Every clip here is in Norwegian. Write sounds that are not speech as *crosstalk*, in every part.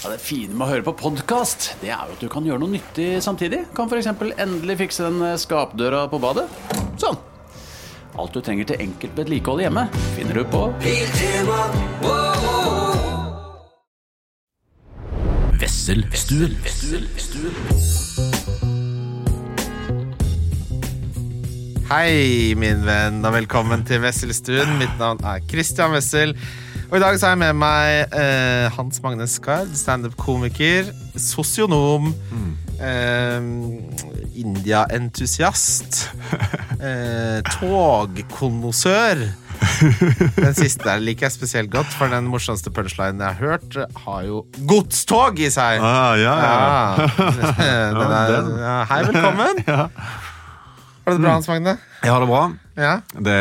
Ja, det fine med å høre på podkast, det er jo at du kan gjøre noe nyttig samtidig. Kan f.eks. endelig fikse den eh, skapdøra på badet. Sånn. Alt du trenger til enkelt vedlikehold hjemme, finner du på Wesselstuen. Hei, min venn, og velkommen til Wesselstuen. Mitt navn er Christian Wessel. Og i dag så har jeg med meg eh, Hans Magne Skard, standup-komiker, sosionom, eh, India-entusiast, *laughs* eh, togkonnoissør. Den siste der liker jeg spesielt godt, for den morsomste punchlinen jeg har hørt, har jo godstog i seg. Ah, ja, ja. Ja. Den er, *laughs* ja, hei, velkommen. *laughs* Har du det bra, Hans Magne? Jeg har det bra. Ja. Det,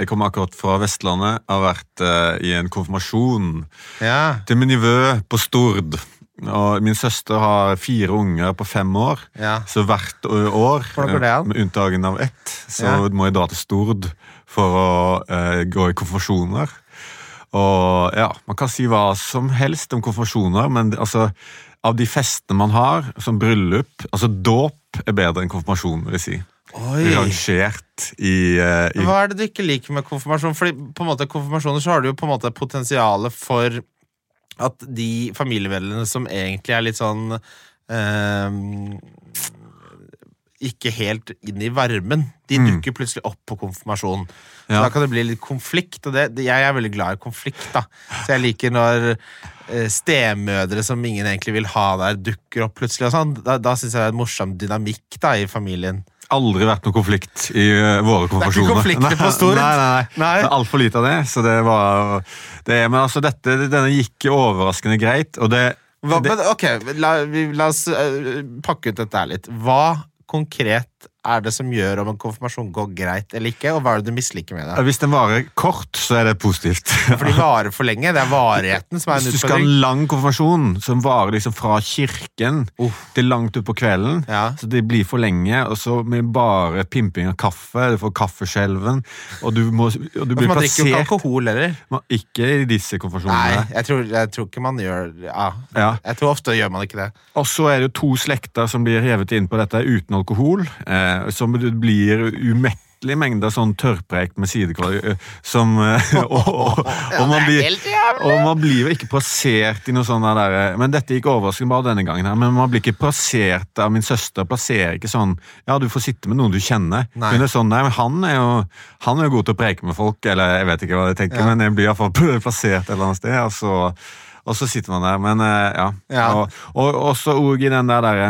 jeg kommer akkurat fra Vestlandet. Har vært uh, i en konfirmasjon ja. til min nivø på Stord. Og min søster har fire unger på fem år. Ja. Så hvert år, an? med unntagen av ett, så Ja. må jeg dra til Stord for å uh, gå i konfirmasjoner. Og ja, Man kan si hva som helst om konfirmasjoner, men altså, av de festene man har, som bryllup altså Dåp er bedre enn konfirmasjon, vil jeg si. Oi. Rangert i, uh, i Hva er det du ikke liker med konfirmasjon? Fordi på en måte konfirmasjoner så har du jo på en måte potensialet for at de familiemedlemmene som egentlig er litt sånn uh, ikke helt inn i varmen, de dukker plutselig opp på konfirmasjon. Så Mm. Ja. Da kan det bli litt konflikt, og det, det, jeg er veldig glad i konflikt. da Så jeg liker når eh, stemødre som ingen egentlig vil ha der, dukker opp plutselig. og sånn Da, da syns jeg det er en morsom dynamikk da i familien. Aldri vært noen konflikt i våre konfesjoner. Det er ikke konflikter på Stord? Nei, nei, nei. Nei. Det er altfor lite av det. Så det var det, Men altså, dette, denne gikk overraskende greit, og det, Hva, det men ok, la, vi, la oss uh, pakke ut dette her litt. Hva konkret er det som gjør om en konfirmasjon går greit eller ikke, og hva er det du misliker med det? Hvis den varer kort, så er det positivt. *laughs* For de varer for lenge. Det er varigheten som er en Hvis du skal ha en lang konfirmasjon som varer liksom fra kirken Uff. til langt ut på kvelden, Ja. så det blir for lenge, og så med bare pimping av kaffe, du får kaffeskjelven, og du, må, og du blir Man drikker jo ikke alkohol heller. Ikke i disse Nei, konfirmasjonene. jeg tror, jeg tror ikke man gjør ja. Ja. Jeg tror ofte gjør man ikke det. Og så er det jo to slekter som blir hevet inn på dette uten alkohol. Eh, som blir umettelig mengde av sånn tørrpreik med sidekål. eh, Som, eh, *laughs* og, og, og, man blir, og man blir jo ikke plassert i noe sånt der eh, Men dette gikk overraskende bra denne gangen. her, Men man blir ikke plassert av min søster. Plasserer ikke sånn Ja, du får sitte med noen du kjenner. Nei. Hun er sånn, nei, men han er jo Han er jo god til å preke med folk, eller jeg vet ikke hva jeg tenker, Ja. men jeg blir iallfall *laughs* plassert et eller annet sted. og så så sitter man der, men eh, ja. Ja. Og, og også i den der, der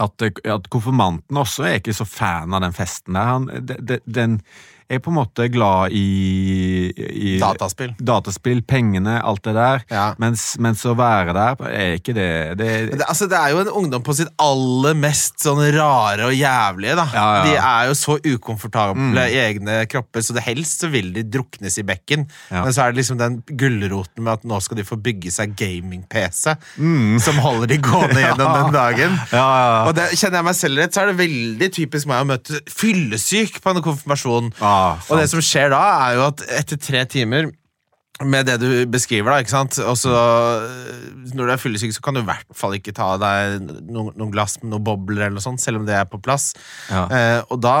at, at konfirmanten også er ikke så fan av den festen der. Han, de, de, den er på en måte glad i, i Dataspill. dataspill, pengene, alt det der. Ja. Mens, mens å være der er ikke det, det Det, altså, det er jo en ungdom på sitt aller mest sånn rare og jævlige. da Ja, ja. De er jo så ukomfortable i egne kropper, så det helst så vil de druknes i bekken. Men så er det liksom den gulroten med at nå skal de få bygge seg gaming-PC, som holder de gående *laughs* gjennom den dagen. Ja, ja, ja. Og det, Kjenner jeg meg selv rett, så er det veldig typisk meg å møte fyllesyk på en konfirmasjon. Ah, og det som skjer da, er jo at etter tre timer med det du beskriver, da, ikke sant? Og så, øh, når du er fyllesyk, så kan du i hvert fall ikke ta deg noen, noen glass med noen bobler, eller noe sånt, selv om det er på plass. Ja. Eh, og da,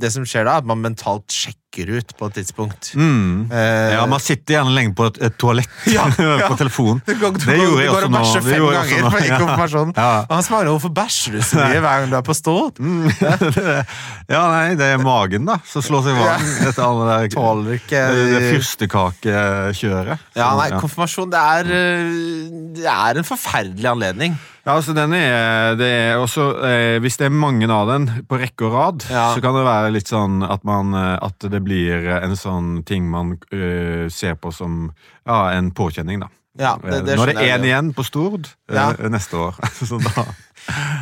det som skjer da, er at man mentalt sjekker ut på et tidspunkt. Mm. Eh, Ja, Man sitter gjerne lenge på et, et toalett *laughs* Ja, *laughs* ja. på telefonen. Du går, du Det gjorde jeg også og nå. bæsjer Det fem gjorde jeg også ganger på konfirmasjonen. *laughs* Ja. Ja. Og han svarer hvorfor bæsjer du så mye hver gang du er på stål? ja, nei, det er magen da som slår seg varm etter alle der Tåler ikke det, det fyrstekakekjøret. Ja, nei, konfirmasjon det er, øh, det er en forferdelig anledning. Ja, altså den er, det er også, eh, Hvis det er mange av den på rekke og rad, Ja. så kan det være litt sånn at, man, eh, at det blir en sånn ting man eh, ser på som ja, en påkjenning. da. Ja, det, det Nå er det én igjen på Stord eh, Ja. neste år. *laughs*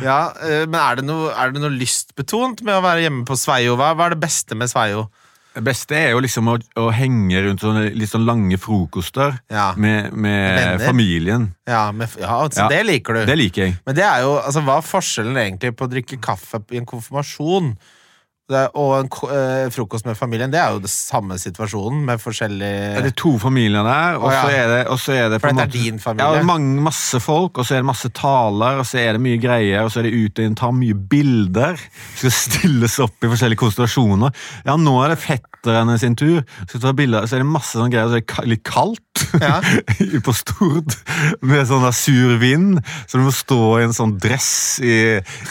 Ja, men er det, noe, er det noe lystbetont med å være hjemme på Sveio? Hva, hva er det beste med Sveio? Det beste er jo liksom å, å henge rundt sånne litt sånn lange frokoster Ja. med, med familien. Ja, med, ja altså, Ja. det liker du. Det liker jeg. Men det er jo, altså, hva er forskjellen egentlig på å drikke kaffe i en konfirmasjon og en eh, frokost med familien, det er jo det samme situasjonen, med forskjellig Det er to familier der, og ja. så er det, og så er det For dette er din familie? Ja, mange, masse folk, og så er det masse taler, og så er det mye greier, og så er det ut og inn, tar mye bilder. Skal stilles opp i forskjellige konstellasjoner. Ja, nå er det fetterne sin tur. Skal ta bilder, så er det masse sånne greier, og så er det litt kaldt Ja. *laughs* på Stord, med sånn der sur vind, så du må stå i en sånn dress i,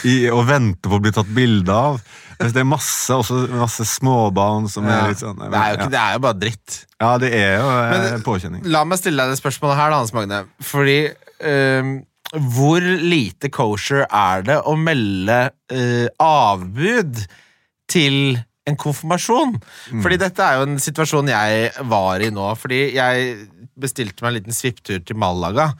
i, og vente på å bli tatt bilde av. Mens det er masse, også masse småbarn som Ja. er litt sånn det, er jo ikke, det er jo bare dritt. Ja, det er jo eh, Men- påkjenning. La meg stille deg det spørsmålet her, da, Hans Magne. Fordi ehm, hvor lite kosher er det å melde eh, avbud til en konfirmasjon? Fordi dette er jo en situasjon jeg var i nå. Fordi jeg bestilte meg en liten svipptur til Malaga.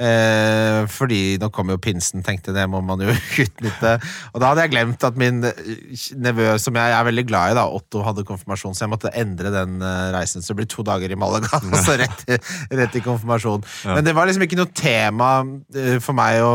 Eh, fordi nå kommer jo pinsen, tenkte jeg, det må man jo *laughs* utnytte. Og da hadde jeg glemt at min eh, nevø, som jeg er veldig glad i, da, Otto, hadde konfirmasjon, så jeg måtte endre den eh, reisen. Så det blir to dager i Malaga, *laughs* og så rett, rett i konfirmasjon. Men det var liksom ikke noe tema eh, for meg å,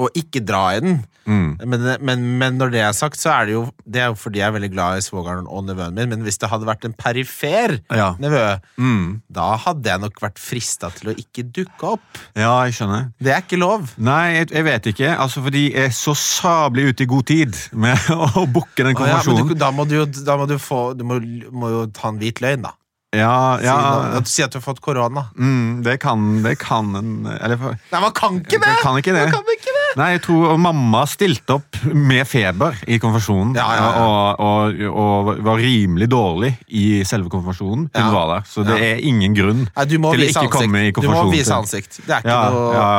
å ikke dra i den. Men, men, men når det er sagt, så er det jo Det er jo fordi jeg er veldig glad i svogeren og nevøen min, men hvis det hadde vært en perifer Ja. nevø, Mm. da hadde jeg nok vært frista til å ikke dukke opp. Ja, jeg skjønner. Det er ikke lov. Nei, jeg, jeg vet ikke. Altså, fordi jeg er så sablig ute i god tid med *laughs* å booke den Å ja, du, da må du jo, da må du få Du må, må jo ta en hvit løgn, da. Ja, Si, ja, noe- at du har fått korona. mm, det kan, det kan en Eller Nei, man kan ikke det! Man kan ikke det. Man kan ikke. Nei, jeg tror mamma stilte opp med feber i konfirmasjonen. Ja, ja, ja. Og, og, og var rimelig dårlig i selve konfirmasjonen. Hun var der, Så det er ingen grunn Nei, til å ikke ikke komme i konfirmasjonen. Du må vise ansikt. Det er ikke Ja, noe ja.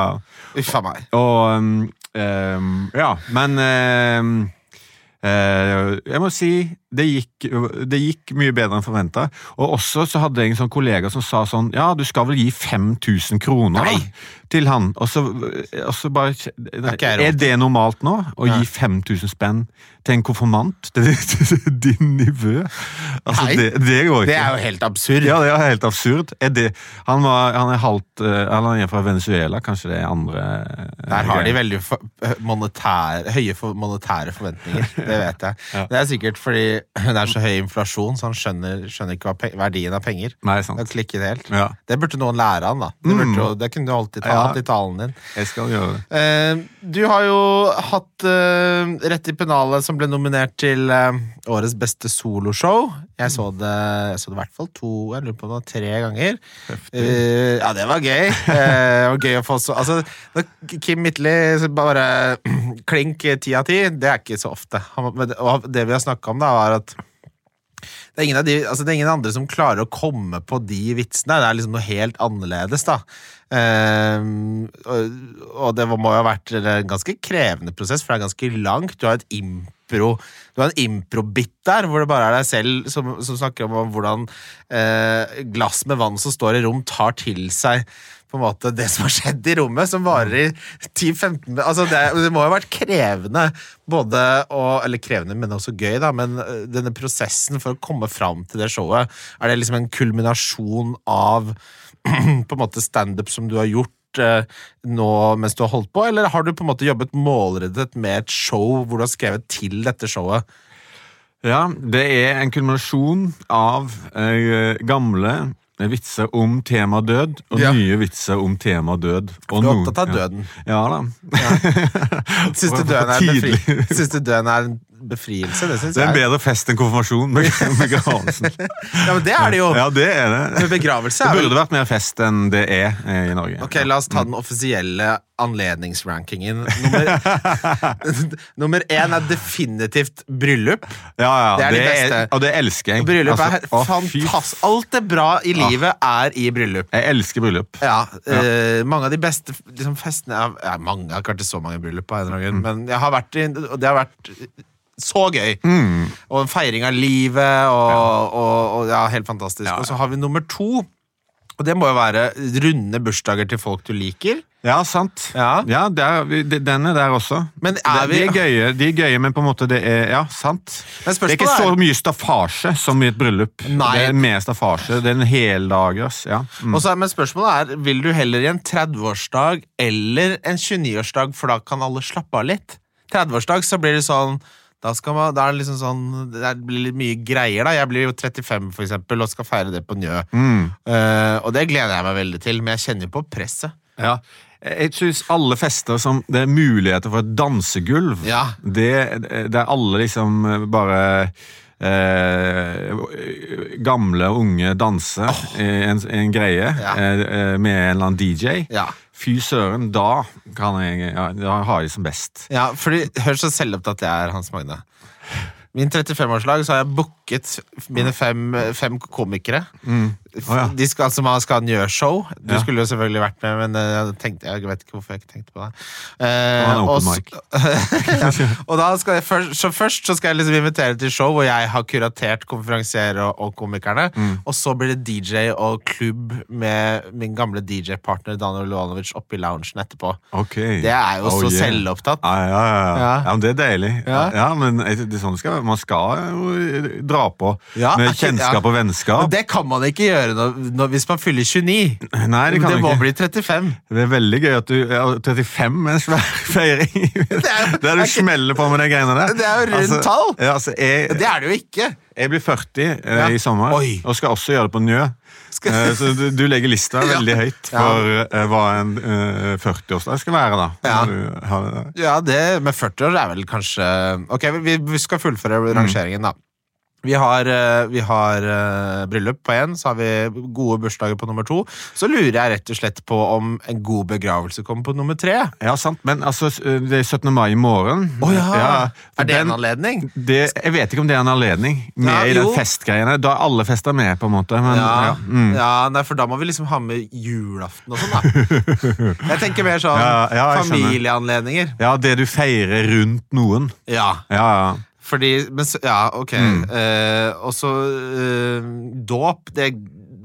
Uff a meg. Og um, um, Ja, men um, uh, Jeg må si det gikk, det gikk mye bedre enn forventa. Og også så hadde jeg en sånn kollega som sa sånn Ja, du skal vel gi 5000 kroner da, til han. Og så, og så bare nei, Er det normalt nå? Å Ja. gi 5000 spenn til en konfirmant? *laughs* Til, til din nivå? Altså, Nei. det, det går ikke. Det er jo helt absurd. Ja, det er helt absurd. Er det, han, var, han er halvt eh, Han er fra Venezuela, kanskje det er andre eh, Der har de veldig for, monetære, høye for, monetære forventninger. *laughs* Det vet jeg. Ja. Det er sikkert fordi det er så høy inflasjon, så han skjønner, skjønner ikke hva verdien av penger. Nei, sant. Det klikket helt. Ja, Det burde noen lære han, da. Det, burde, Mm. det kunne du alltid ta Ja. hatt i talen din. jeg skal gjøre det. Uh, du har jo hatt uh, Rett i pennalet som ble nominert til uh, årets beste soloshow. Jeg så det, jeg så det i hvert fall to, jeg lurer på om det var tre ganger. Ja, det var gøy. *laughs* Det var gøy å få så Altså, Kim Midtly bare *clears throat* klink ti av ti, det er ikke så ofte. Han, men- og det vi har snakka om, da, var at det er, de, altså det er ingen andre som klarer å komme på de vitsene. Det er liksom noe helt annerledes, da. Um, og, og det må jo ha vært en ganske krevende prosess, for det er ganske langt. Du har et impro Du har en impro-bit der, hvor det bare er deg selv som, som snakker om hvordan eh, glass med vann som står i rom, tar til seg på en måte det som har skjedd i rommet, som varer i 10-15 altså det, det må jo ha vært krevende, både å Eller krevende, men også gøy, da. Men øh, denne prosessen for å komme fram til det showet, er det liksom en kulminasjon av *clears throat* på en måte standup som du har gjort øh, nå mens du har holdt på, eller har du på en måte jobbet målrettet med et show hvor du har skrevet til dette showet? Ja, det er en kulminasjon av eh, gamle vitser om tema død, og Ja. nye vitser om tema død. Og Du er noen- opptatt av døden. Ja da. Syns *laughs* døden er, befri Syns du døden er en befrielse? Det syns Det er en bedre fest enn konfirmasjon. beg- Begravelsen. *laughs* Ja, men det er det jo. Ja, det er det. Men begravelse Det er vel burde vært mer fest enn det er eh, i Norge. Ok, la oss ta den offisielle anledningsrankingen. Nummer, *laughs* nummer én er definitivt bryllup. Ja, ja, Det er de beste. og det elsker jeg. Bryllup Altså, er å, fy fantastisk. Alt det bra i livet er i bryllup. Jeg elsker bryllup. Ja, eh, Mange av de beste liksom, festene jeg, ja, mange, Jeg har ikke vært i så mange bryllup, på en eller annen grunn, men jeg har vært i, og det har vært så gøy. Og en feiring av livet, og, og, og ja, helt fantastisk. Ja, ja. Og så har vi nummer to, og det må jo være runde bursdager til folk du liker. Ja, sant. Ja. det er, det- den er der også. Men er vi- de, er gøye, de er gøye, men på en måte det er Ja, sant. Men Det er ikke så mye staffasje som i et bryllup. Nei. Det er mer staffasje. Det er en heldagers. Ja. Mm. og så er, men spørsmålet er Vil du heller i en 30-årsdag eller en 29-årsdag, for da kan alle slappe av litt? 30-årsdag så blir det sånn Da, skal man, da er det liksom sånn Det blir litt mye greier, da. Jeg blir jo 35, for eksempel, og skal feire det på Njø. Mm. Uh, og det gleder jeg meg veldig til, men jeg kjenner på presset. Ja. Jeg syns alle fester som det er muligheter for et dansegulv, Ja. det, er alle liksom bare eh, Gamle og unge danser oh. en, en greie Ja. eh, eh, med en eller annen DJ. Ja. Fy søren, da kan jeg ja, Da har jeg som best. Ja, fordi Hør så selvopptatt jeg er, Hans Magne. Min 35-årslag så har jeg booket mine fem, fem komikere. Å, ja. De skal, som skal ha Njø-show. Du Ja. skulle jo selvfølgelig vært med, men eh, jeg, tenkte, jeg vet ikke hvorfor jeg ikke tenkte på det. Eh, Og og *laughs* ja, og da skal jeg først, så først så skal jeg liksom invitere til show hvor jeg har kuratert konferansier og, og komikerne. Mm. Og så blir det DJ og klubb med min gamle DJ-partner Daniel Lovanovic oppe i loungen etterpå. Okay. Det er jo Oh, så yeah. selvopptatt. Ja, ja, men det er deilig. Ja, men det sånn skal, man skal jo dra på med kjennskap og vennskap. Men det kan man ikke gjøre når, når, hvis man fyller 29. Nei, det kan det må ikke. bli 35. Det er veldig gøy at du ja, 35 med en svær *laughs* feiring. er Der du smeller på med de greiene der. Det er jo rundt tall. Ja, altså, jeg, Det er det jo ikke. jeg blir 40 eh, Ja. i sommer, Oi. og skal også gjøre det på Njø. Eh, så du, du legger lista *laughs* Ja. veldig høyt for eh, hva en uh, 40-årsdag skal være, da. Ja. Har- Ja, det med 40 år er vel kanskje Ok, vi, vi skal fullføre rangeringen, da. Vi har, eh, vi har eh, bryllup på én, så har vi gode bursdager på nummer to. Så lurer jeg rett og slett på om en god begravelse kommer på nummer tre. Ja, sant, men altså, det er 17. mai i morgen. Oh, ja. Ja, Er det en anledning? det, jeg vet ikke om det er en anledning med Ja, i den festgreiene. Da er alle fester med, på en måte. Men, Ja, ja. Mm. nei, for da må vi liksom ha med julaften og sånn, da. *laughs* Jeg tenker mer sånn familieanledninger. ja, det du feirer rundt noen. Ja. Ja, ja. Fordi men, Ja, ok. Mm. Uh, og så uh, dåp, det,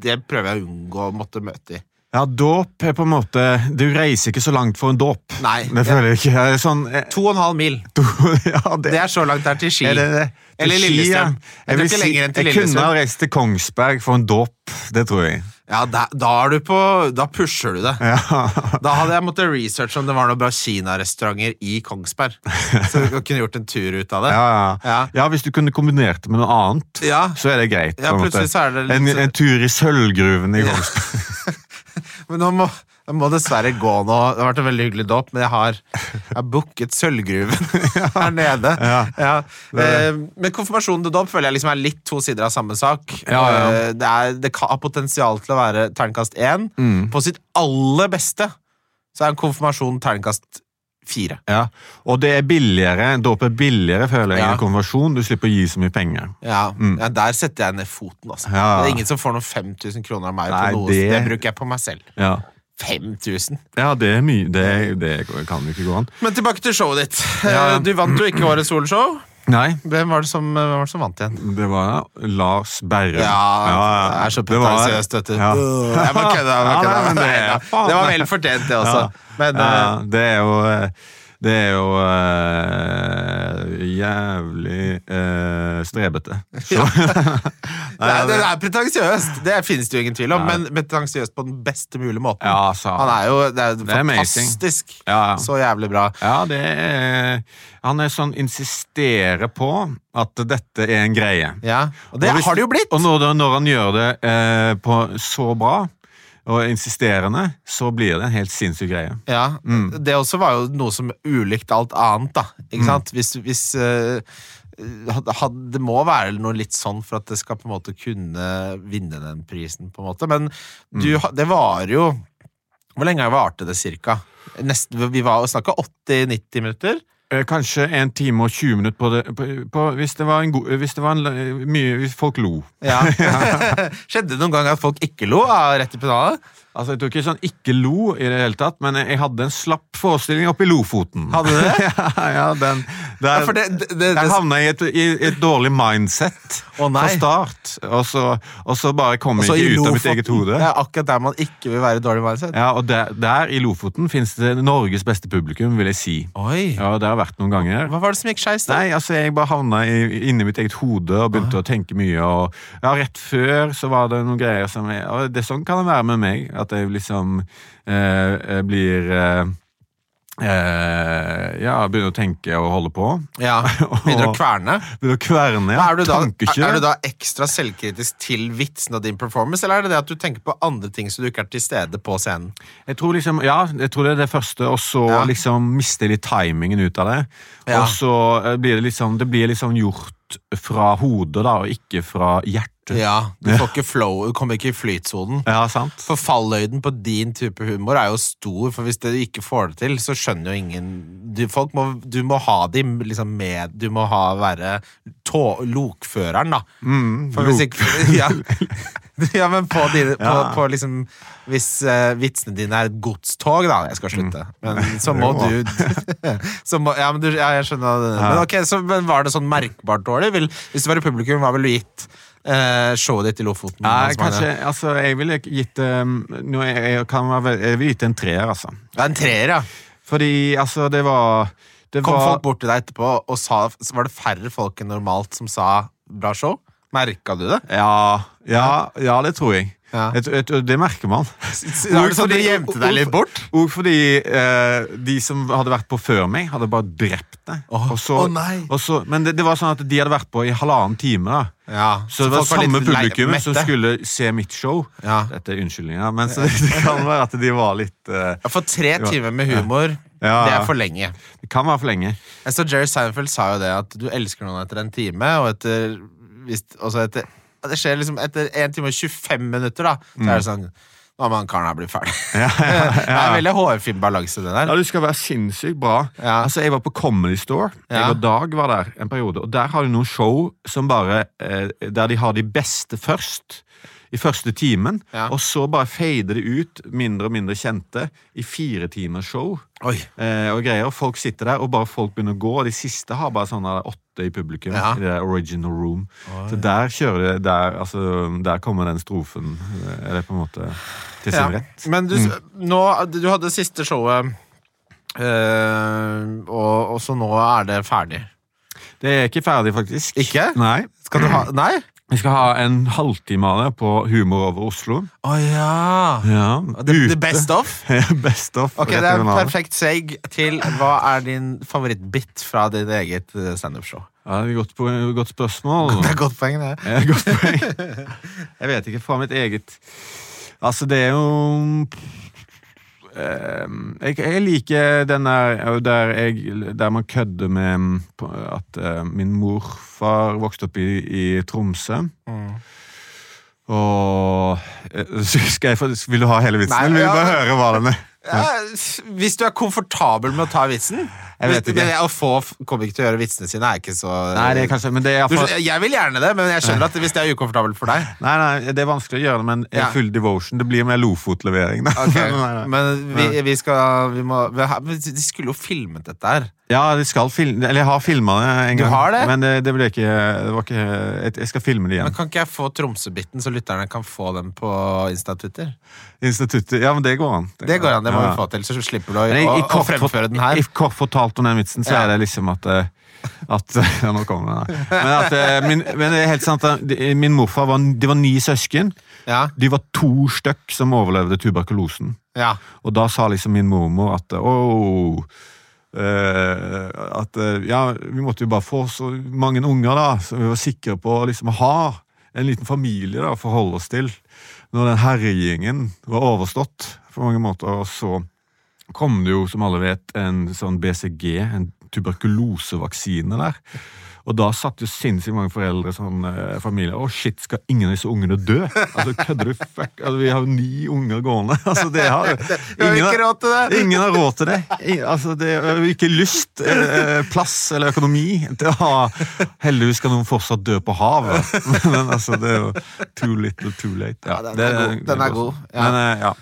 det prøver jeg å unngå å måtte møte i. Ja, dåp er på en måte Du reiser ikke så langt for en dåp. Nei. Det føler jeg ikke. Sånn eh, To og en halv mil. *laughs* ja, det, Det er så langt der til Ski. det, det. Eller Til Ski, Lillestrøm. ja. Jeg Jeg, si, jeg kunne ha reist til Kongsberg for en dåp. Det tror jeg. Ja, da, da er du på Da pusher du det. Ja. *laughs* Da hadde jeg måttet researche om det var noen bra kinarestauranter i Kongsberg. Så du kunne gjort en tur ut av det. Ja, ja. Ja. ja, hvis du kunne kombinert det med noe annet, så er det greit. Ja, en er en, en tur i sølvgruven i. Kongsberg. *laughs* Men nå må, jeg må dessverre gå nå. Det har vært en veldig hyggelig dåp, men jeg har, jeg har booket sølvgruven *laughs* her nede. Ja. Eh, men konfirmasjonen til dåp føler jeg liksom er litt to sider av samme sak. Ja, ja. Eh, det, er, det har potensial til å være terningkast én. Mm. På sitt aller beste så er en konfirmasjon terningkast fire. Ja. Og det er billigere. Dåp er billigere, føler jeg, Ja. enn konfirmasjon. Du slipper å gi så mye penger. Ja, ja, Der setter jeg ned foten. Altså. Mm. Ja. Det er ingen som får noen 5000 kroner av meg Nei, på noe. det- Det... det bruker jeg på meg selv. Ja, 5000? ja det er mye. Det, det kan jo ikke gå an. Men tilbake til showet ditt. Ja, ja. Eh, Du vant jo ikke Årets solshow. Nei, Hvem var det som, hvem var det som vant igjen? det var Lars Berrum. Ja, det er så Det var- pretensiøst, vet du. Ja. Jeg bare kødda. Ja, men det- det var vel fortjent, det også. Ja. Men Ja, eh, det er jo eh, Det er jo eh, jævlig eh, strebete. *laughs* *laughs* Det, er, det er pretensiøst. Det finnes det jo ingen tvil om, men pretensiøst på den beste mulige måten. ja, så, Han er jo det er det fantastisk. Er ja. Så jævlig bra. ja, det er Han er sånn insisterer på at dette er en greie. Ja, Og det Og hvis- har det jo blitt! Og når, når han gjør det eh, på så bra og insisterende, så blir det en helt sinnssyk greie. Ja, Mm. Det også var jo noe som ulikt alt annet, da. Ikke sant? Hvis, hvis eh, Det må være noe litt sånn for at det skal på en måte kunne vinne den prisen, på en måte. Men du, Mm. det varer jo Hvor lenge varte det cirka? Nesten, vi var snakka 80-90 minutter. Eh, Kanskje en time og 20 minutter på det, på, på, hvis det var, en god, hvis det var en, mye Hvis folk lo. Ja. *laughs* *laughs* Skjedde det noen gang at folk ikke lo av rett i pedalet? Altså, Jeg tror ikke sånn ikke lo i det hele tatt, men jeg hadde en slapp forestilling oppe i Lofoten. Hadde du det? *laughs* ja, ja, den, der, Ja, for det, det, det, jeg havna i et, i et dårlig mindset Å, fra start, og så, og så bare kom jeg ikke ut av mitt eget hode. Det er akkurat der man ikke vil være i dårlig mindset. Ja, og der, der i Lofoten finnes det Norges beste publikum, vil jeg si. Oi! Ja, Det har vært noen ganger. Hva var det som gikk skeis, da? Nei, altså Jeg bare havna i, inni mitt eget hode og begynte å tenke mye. Og ja, Rett før så var det noen greier som jeg, og det Sånn kan det være med meg. At jeg liksom eh, blir eh, eh, ja, begynner å tenke og holde på. Ja, *laughs* Begynner å kverne. Begynner å kverne. Ja. Er du, da, er, er du da ekstra selvkritisk til vitsen og din performance, eller er det det at du tenker på andre ting så du ikke er til stede på scenen? Jeg tror liksom, ja, jeg tror det er det første, og så Ja. liksom jeg litt timingen ut av det. Ja. Og så eh, blir det liksom, det blir liksom gjort fra hodet da, og ikke fra hjertet. Ja, Du får ikke flow, du kommer ikke i flytsonen. Ja, sant? For falløyden på din type humor er jo stor, for hvis du ikke får det til, så skjønner jo ingen du, folk må, du må ha dem liksom med Du må ha, være tå, lokføreren, da. Mm, For hvis ikke *laughs* Ja, ja men på, dine, på, Ja. på liksom Hvis uh, vitsene dine er et godstog, da Jeg skal slutte. Men så må *laughs* Mm. Du *laughs* så må, Ja, men du, ja, jeg skjønner det. Men okay, så men var det sånn merkbart dårlig? Vil, hvis du var i publikum, hva ville du gitt eh, showet ditt i Lofoten? Nei, kanskje, altså, jeg ville gitt um, nå er jeg, kan jeg vil gitt en treer, altså. Ja, en treer, ja. Fordi, altså, det var det Kom var, folk bort til deg etterpå og sa Var det færre folk enn normalt som sa 'bra show'? Merka du det? Ja, ja, ja, det tror jeg. Ja. Et, et, et, det merker man. *laughs* Det sånn gjemte deg litt bort? Og fordi eh, de som hadde vært på før meg, hadde bare drept det. Oh, Og så- oh og så- men det, det var sånn at de hadde vært på i halvannen time. da Ja, Så det var samme publikum som skulle se mitt show. Ja. Dette er unnskyldninga, men så *laughs* det kan være at de var litt eh, For tre timer med humor, det er for lenge. Det kan være for lenge. Jeg så Jerry Seinfeld sa jo det, at du elsker noen etter en time, og etter, hvis, også etter Det skjer liksom etter 1 time og 25 minutter, da. Så er det sånn Nå må han karen her bli ferdig. *laughs* Ja, Ja, ja, *laughs* Det er en veldig hårfin balanse, det der. Ja, du skal være sinnssykt bra. Altså, Jeg var på Comedy Store. Jeg og Dag var der en periode. Og Der har de noen show som bare eh, Der de har de beste først. I første timen. Ja. Og så bare fader det ut, mindre og mindre kjente, i fire timers show. Oi. Eh, og greier. Folk sitter der, og bare folk begynner å gå. Og de siste har bare sånne åtte i publikum. Ja. I det der original room. Så der kjører det der, altså, der kommer den strofen eller Er det på en måte til sin Ja. rett. Men du, nå, du hadde siste showet, øh, og, og så nå er det ferdig. Det er ikke ferdig, faktisk. Ikke? Nei. Skal du ha Nei? Vi skal ha en halvtime av det på Humor over Oslo. Å ja! Ja, The, the best of? *laughs* best of. Ok, Det er en perfekt seg til hva er din favorittbit fra ditt eget eh, standup-show. Ja, det er godt, godt spørsmål. Det er godt poeng, det. Ja, godt poeng. *laughs* Jeg vet ikke fra mitt eget Altså, det er jo jeg, jeg liker den der, der, jeg, der man kødder med mm, at eh, min morfar vokste opp i, i Tromsø. Og eh, *laughs* skal jeg Vil du ha hele vitsen, eller vil du bare høre hva den er? Ja, hvis du er komfortabel med å ta vitsen Jeg vet ikke. Å få komikere til å gjøre vitsene sine er ikke så Nei, det er kanskje, men det er for... Jeg vil gjerne det, men jeg skjønner at hvis det er ukomfortabelt for deg Nei, nei, det er vanskelig å gjøre det, men Ja. full devotion. Det blir mer Lofot-levering. da. Ok, *laughs* Nei, nei. Men vi, vi skal vi må, vi skulle jo filmet dette her. Ja, de skal filme, eller jeg har filma det en gang. Du har det? Men det, det ble ikke, det var ikke jeg- Jeg skal filme det igjen. Men. Kan ikke jeg få Tromsø-biten, så lytterne kan få den på Insta-Twitter? Instituttet Ja, men det går an. Det går an, det må Ja. vi få til, så slipper du å, jeg, i, å, å fremføre den her. I kort fortalt om den vitsen, så Ja. er det liksom at eh, at, *laughs* ja, nå kommer den. Men, at, eh, min, men det er helt sant Min morfar var, de var ni søsken. Ja, De var to stykk som overlevde tuberkulosen. ja. Og da sa liksom min mormor at åh At eh, ja, vi måtte jo bare få så mange unger, da, så vi var sikre på å liksom ha en liten familie da, å forholde oss til. Når den herjingen var overstått på mange måter. Og så kom det jo, som alle vet, en sånn BCG, en tuberkulosevaksine der. Og da satt jo sinnssykt mange foreldre sånn eh, familie Å, shit, skal ingen av disse ungene dø? Altså, kødder du? Fuck, altså, vi har jo ni unger gående. *laughs* Altså, det har Vi *laughs* har råd til det! Ingen har råd til det. Altså, det er ikke lyst, eh, plass eller økonomi til å ha Heldigvis skal noen fortsatt dø på havet, *laughs* men altså, det er jo too little, too late. Ja, den er det- god. Den er god, ja. Men, eh, ja.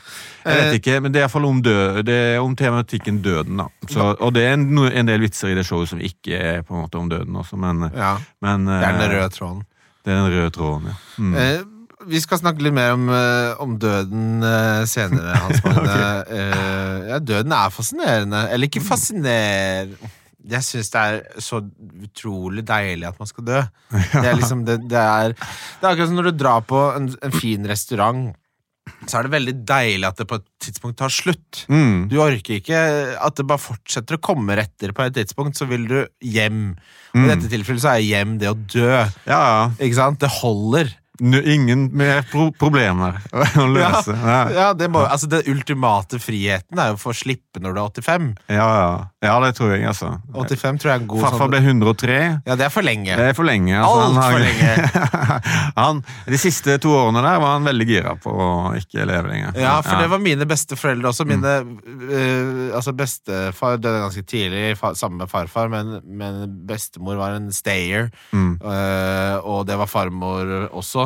Jeg vet ikke, men det er iallfall om, død, det er om tematikken døden. da. Så, og det er en, en del vitser i det showet som ikke er på en måte om døden også, men, Ja, men Det er den eh, røde tråden. Det er den røde tråden, ja. Mm. Eh, vi skal snakke litt mer om, eh, om døden eh, senere, *laughs* Hans Magne. Eh, ja, døden er fascinerende. Eller ikke fascinerende Jeg syns det er så utrolig deilig at man skal dø. *laughs* Det er liksom det, det er Det er akkurat som når du drar på en, en fin restaurant. Så er det veldig deilig at det på et tidspunkt tar slutt. Mm. Du orker ikke at det bare fortsetter å komme etter. på et tidspunkt, så vil du hjem. Og Mm. I dette tilfellet så er hjem det å dø. Ja, ja. Ikke sant? Det holder. Ingen mer pro problemer *laughs* å løse. Ja, Ja, det må, altså Den ultimate friheten er jo for å få slippe når du er 85. ja, ja. ja det tror jeg, altså. 85 tror jeg er en god Farfar sånn ble 103. Ja, det er for lenge. Det er for lenge. Alt han har- for lenge. *laughs* han, de siste to årene der var han veldig gira på å ikke leve lenger. Ja, for det var mine beste foreldre også. Mine øh, altså Bestefar døde ganske tidlig, fa sammen med farfar, men, men bestemor var en stayer. Mm. øh, og det var farmor også.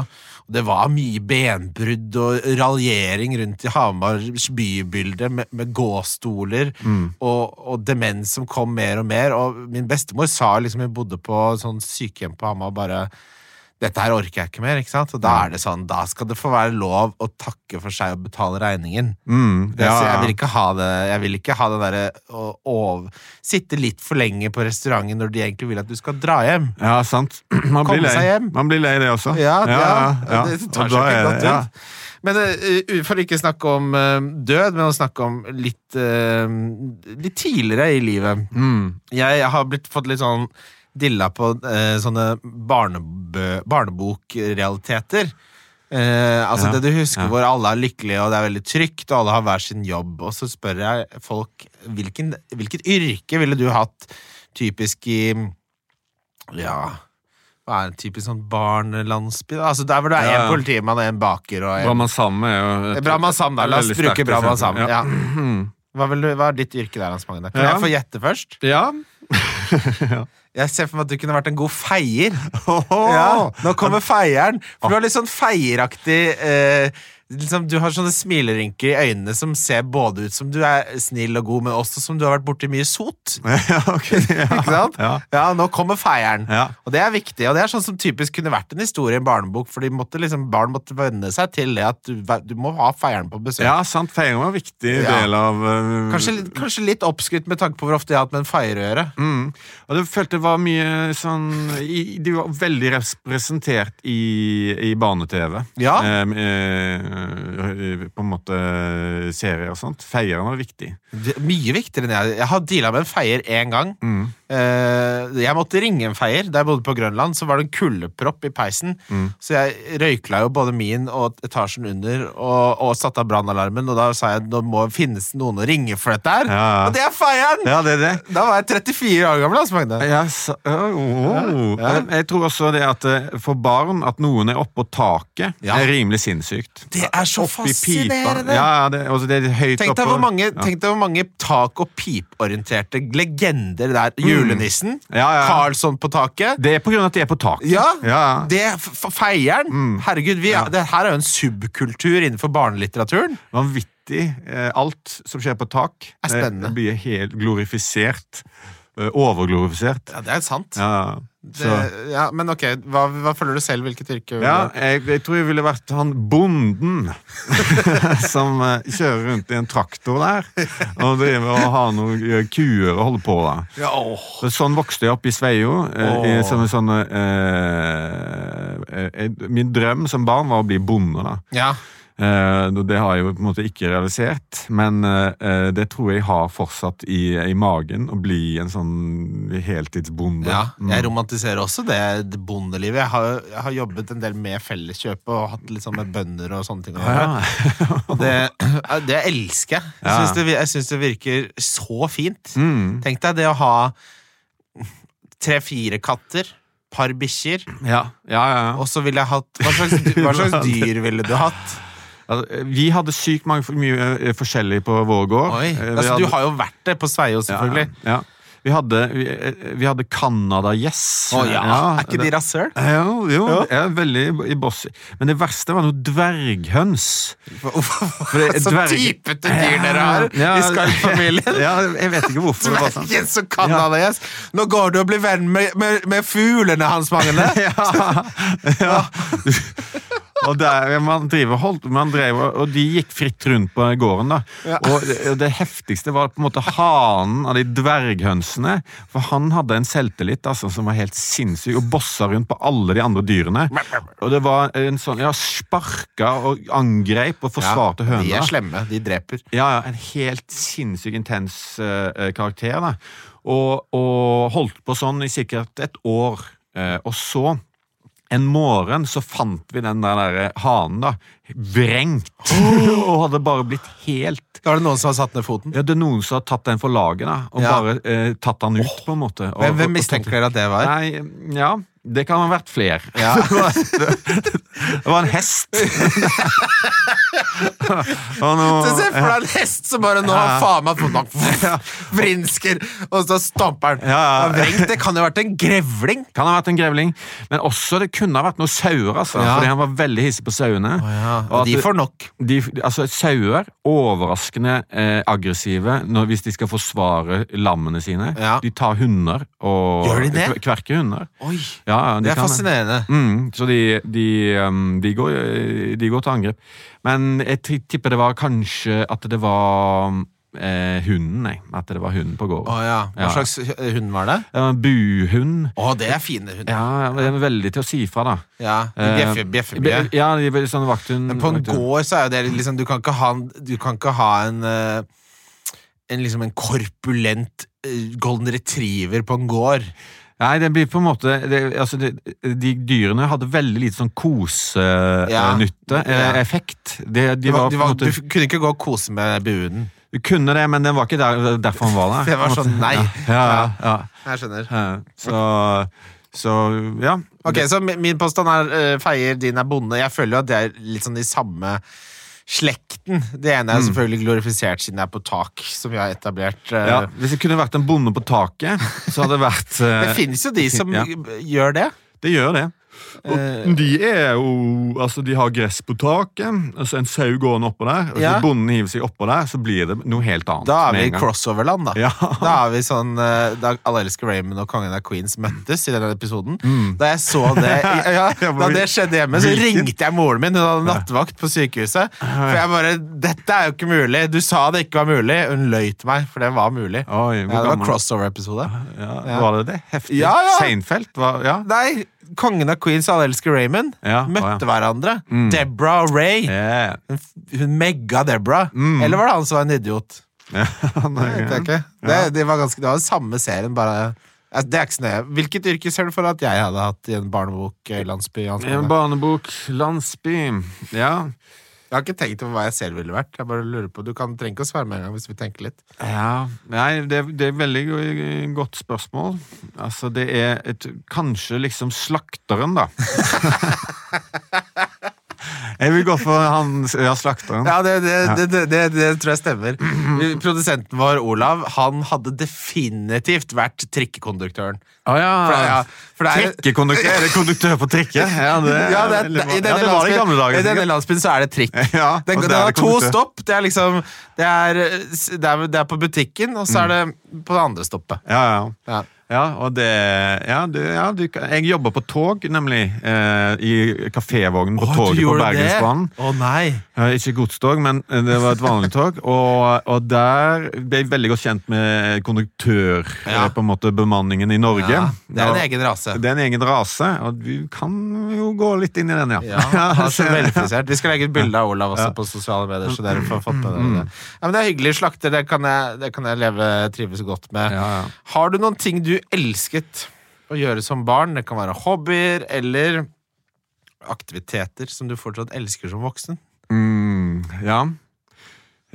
Og det var mye benbrudd og raljering rundt i Hamars bybilde med, med gåstoler Mm. og, og demens som kom mer og mer. Og min bestemor sa liksom hun bodde på sånn sykehjem på Hamar bare dette her orker jeg ikke mer, ikke sant? Og da er det sånn, da skal det få være lov å takke for seg og betale regningen. Mm, Det, ja, så jeg vil ikke ha det Jeg vil ikke ha det derre å, å sitte litt for lenge på restauranten når de egentlig vil at du skal dra hjem. ja, sant. *clears throat* Man Komme blir lei. seg hjem. Man blir lei det også. Ja, ja, ja. det tar Og seg ikke godt ja. ut. Men uh, for ikke snakke om uh, død, men å snakke om litt, uh, litt tidligere i livet. Mm. Jeg har blitt fått litt sånn dilla på eh, sånne barnebokrealiteter. Eh, altså Ja, det du husker ja. hvor alle er lykkelige og det er veldig trygt, og alle har hver sin jobb. Og så spør jeg folk hvilken, hvilket yrke ville du hatt typisk i Ja hva er en typisk sånn barnelandsby? Altså Der hvor det er Ja, en ja. politimann og en baker og en bra man er jo et- Brahman da. La oss bruke bra man sammen Sam. Ja. *clears throat* Hva, hva er ditt yrke der, Hans Magne? Kan Ja. jeg få gjette først? Ja. *laughs* Jeg ser for meg at du kunne vært en god feier. *laughs* Ja, nå kommer feieren. For du har litt sånn feieraktig eh, liksom, Du har sånne smilerynker i øynene som ser både ut som du er snill og god, men også som du har vært borti mye sot. *laughs* ja, ok. Ja. *laughs* Ikke sant? Ja. Ja, nå kommer feieren. Ja. Og det er viktig. Og det er sånn som typisk kunne vært en historie i en barnebok, for måtte liksom, barn måtte venne seg til det at du, du må ha feieren på besøk. ja, sant. Feieren var en viktig del av uh, Kanskje, kanskje litt oppskrytt med tanke på hvor ofte jeg har hatt med en feier å gjøre. Mm. Og du følte det var mye sånn De var veldig representert i, i barne-TV. Ja. Eh, eh, på en måte serier og sånt. Feieren var viktig. Mye viktigere enn jeg. Jeg har deala med en feier én gang. Mm. Eh, jeg måtte ringe en feier. Da jeg bodde på Grønland, så var det en kuldepropp i peisen. Mm. Så jeg røykla jo både min og etasjen under og, og satte av brannalarmen. Og da sa jeg nå må finnes noen å ringe for dette her. Ja. Og det er feieren! Ja, det er det. Da var jeg 34 år gammel. Altså, Magne. Ja, så, oh, oh. Jeg tror også det at eh, for barn at noen er oppå taket, er rimelig sinnssykt. Det er så fascinerende! Ja, det, altså det er høyt Tenk deg, hvor mange, ja. tenk deg hvor mange tak- og piporienterte legender der. Julenissen, Mm. Ja, ja. Karlsson på taket. Det er på grunn av at de er på taket. Ja, ja. det er feieren. Mm. Herregud, vi, er- det her er jo en subkultur innenfor barnelitteraturen. Vanvittig. Eh, Alt som skjer på tak, Er spennende. eh, blir helt glorifisert. Eh, Overglorifisert. Ja, det er sant. Ja, Det, ja, men ok, hva, hva føler du selv? Hvilket yrke? Ja, jeg, jeg tror jeg ville vært han bonden *laughs* som eh, kjører rundt i en traktor der og driver og har noen kuer og holder på. da. Ja. Sånn vokste jeg opp i Sveio. Eh, i, min drøm som barn var å bli bonde. da. ja. Eh, det har jeg jo på en måte ikke realisert, men eh, det tror jeg har fortsatt i, i magen, å bli en sånn heltidsbonde. ja. Mm. Jeg romantiserer også det, bondelivet. Jeg har, jeg har jobbet en del med felleskjøp og hatt litt sånn med bønder og sånne ting. Ja. Og det, det elsker jeg. Synes det, jeg synes det virker så fint. Mm. Tenk deg det å ha tre-fire katter, par bikkjer, Ja, ja, ja. og så ville jeg hatt Hva slags, hva slags *laughs* dyr ville du hatt? Altså, vi hadde sykt mye eh, forskjellig på vår gård. Eh, altså Du har jo vært det på Sveio, selvfølgelig. Ja, ja. Vi hadde, vi, eh, vi hadde Canada Yes. Å ja. Er ikke de rasshøl? Jo, jo jo. jeg er veldig i boss. Men det verste var noe dverghøns. det- Så dverg- typete dyr dere har Ja, i Skarp-familien. *laughs* Ja, jeg vet ikke hvorfor *laughs* det var sånn. Dvergen som Canada-gjess. Nå går du og blir venn med, med, med fuglene hans, Magne. *laughs* Ja, ja. Og, der, man driver, holdt, man drev, og de gikk fritt rundt på gården. da. Og det, det heftigste var på en måte hanen av de dverghønsene. For han hadde en selvtillit altså, som var helt sinnssyk, og bossa rundt på alle de andre dyrene. Og det var en sånn, ja, Sparka og angrep og forsvarte De høna. er slemme. De dreper. Ja, ja, en helt sinnssykt intens eh, karakter. da. Og, og holdt på sånn i sikkert et år. Uh, og så, en morgen, så fant vi den der, der hanen da, vrengt. *laughs* og hadde bare blitt helt Da var det noen som har satt ned foten. Ja, Det er noen som har tatt den for laget, da, og Ja. bare eh, tatt den ut, på en måte. Og, Hvem, hvem mistenker dere at det var? Nei, ja, det kan ha vært flere. Ja. *laughs* Det var en hest. *laughs* Se for deg en hest som bare nå har faen meg vrinsker, og så stamper den. Ja, ja. Ja, det kan jo ha vært en grevling. Kan ha vært en grevling, men også det kunne ha vært noen sauer. altså, Ja. Fordi han var veldig hissig på sauene. Og De får nok. de, altså Sauer, overraskende eh, aggressive når, hvis de skal forsvare lammene sine. Ja. De tar hunder og Gjør de det? kverker hunder. Oi, Ja, ja, de det er kan fascinerende. Mm, så de, de, um, de, går, de går til angrep. Men jeg tipper det var kanskje at det var eh, hunden, nei. At det var hunden på gården. Å ja. Hva Ja. slags hund var det? En buhund. Å, det er fine hunder. Ja, det er veldig til å si fra, da. Ja, de Eh, bjeffer, bjeffer mye. Ja, de er veldig sånn vakthund. Men på en vakthund. gård så er jo det liksom Du kan ikke ha en, du kan ikke ha en eh, en, liksom en korpulent eh, golden retriever på en gård. Nei, det blir på en måte det, altså det, De dyrene hadde veldig lite sånn Ja. kosenytte, Ja. eh, effekt. De, de Du, var, var du, på en var, måte du kunne ikke gå og kose med buen. Du kunne det, men den var ikke der, derfor han var der. *laughs* Det var sånn, nei. Ja, ja, Jeg skjønner. Så, så ja. Ok, Så min påstand er eh, feier, din er bonde. Jeg føler jo at det er litt sånn de samme slekten. Det ene Mm. er selvfølgelig glorifisert siden det er på tak, som vi har etablert. eh. Ja, hvis det kunne vært en bonde på taket, så hadde det vært *laughs* eh, Det finnes jo de som *laughs* Ja. gjør det. Det gjør det. Og Eh. de er jo Altså, de har gress på taket, altså en sau gående oppå der, og Ja. bonden hiver seg oppå der, så blir det noe helt annet. Da er vi i crossoverland, da. *laughs* Ja. Da er vi sånn eh, Da Alle elsker Raymond og Kongen av Queens møttes i denne episoden. Da jeg så det *laughs* ja, Da det skjedde hjemme, så ringte jeg moren min. Hun hadde nattvakt på sykehuset. For jeg bare Dette er jo ikke mulig! Du sa det ikke var mulig. Hun løy til meg, for det var mulig. Oi, Ja, det var crossover-episode. Ja, Ja. Var det det? Heftig? Ja, ja. Seinfeld? Var, ja. Nei, Kongen av Queens Alle elsker Raymond Ja, møtte å, hverandre. Deborah og Ray. Yeah. Hun, hun megga Deborah. Mm. Eller var det han som var en idiot? *laughs* Ja, nei, det. Det, det, var ganske, det var den samme serien, bare Altså, Det er ikke så nøye. Hvilket yrke ser du for at jeg hadde hatt i en barnebok? eh? I En barnebok, landsby Ja. Jeg har ikke tenkt på hva jeg selv ville vært. Jeg bare lurer på Du kan trenger ikke å svare med en gang hvis vi tenker litt. ja. Nei, det, det er et veldig godt spørsmål. Altså, det er et Kanskje liksom slakteren, da. *laughs* Jeg vil gå for han ja, slakteren. Ja, det, det, det, det, det, det tror jeg stemmer. Produsenten vår, Olav, han hadde definitivt vært trikkekonduktøren. Å ja. For det- ja, for det er- Trikkekonduktør? Er det konduktør på trikke? *laughs* Ja, det, Ja, det. I denne, ja, det var det i gamle dager. I denne landsbyen så er det trikk. *laughs* Ja, det, er har to stopp. Det er liksom Det er, det er, det er på butikken, og så er det på det andre stoppet. Ja, ja. Ja. Ja, og det Ja, du, ja du, jeg jobber på tog, nemlig. Eh, I kafévognen på oh, toget på? Bergensbanen. Å nei! Ja, ikke godstog, men det var et vanlig tog. *laughs* Og, og der ble jeg veldig godt kjent med konduktør, Ja. eh, på en måte bemanningen i Norge. Ja, det er en Ja, egen rase. Det er en egen rase, og du kan jo gå litt inn i den, ja. Ja, altså, er så *laughs* så- velfrisert. Vi skal legge et bilde av Olav også Ja. på sosiale medier. Så dere får fått med dere det. Ja, men det er hyggelig. Slakter, det kan jeg, det kan jeg leve trives godt med. Ja, ja. Har du noen ting du elsket å gjøre som barn? Det kan være hobbyer eller aktiviteter som du fortsatt elsker som voksen. Mm, ja.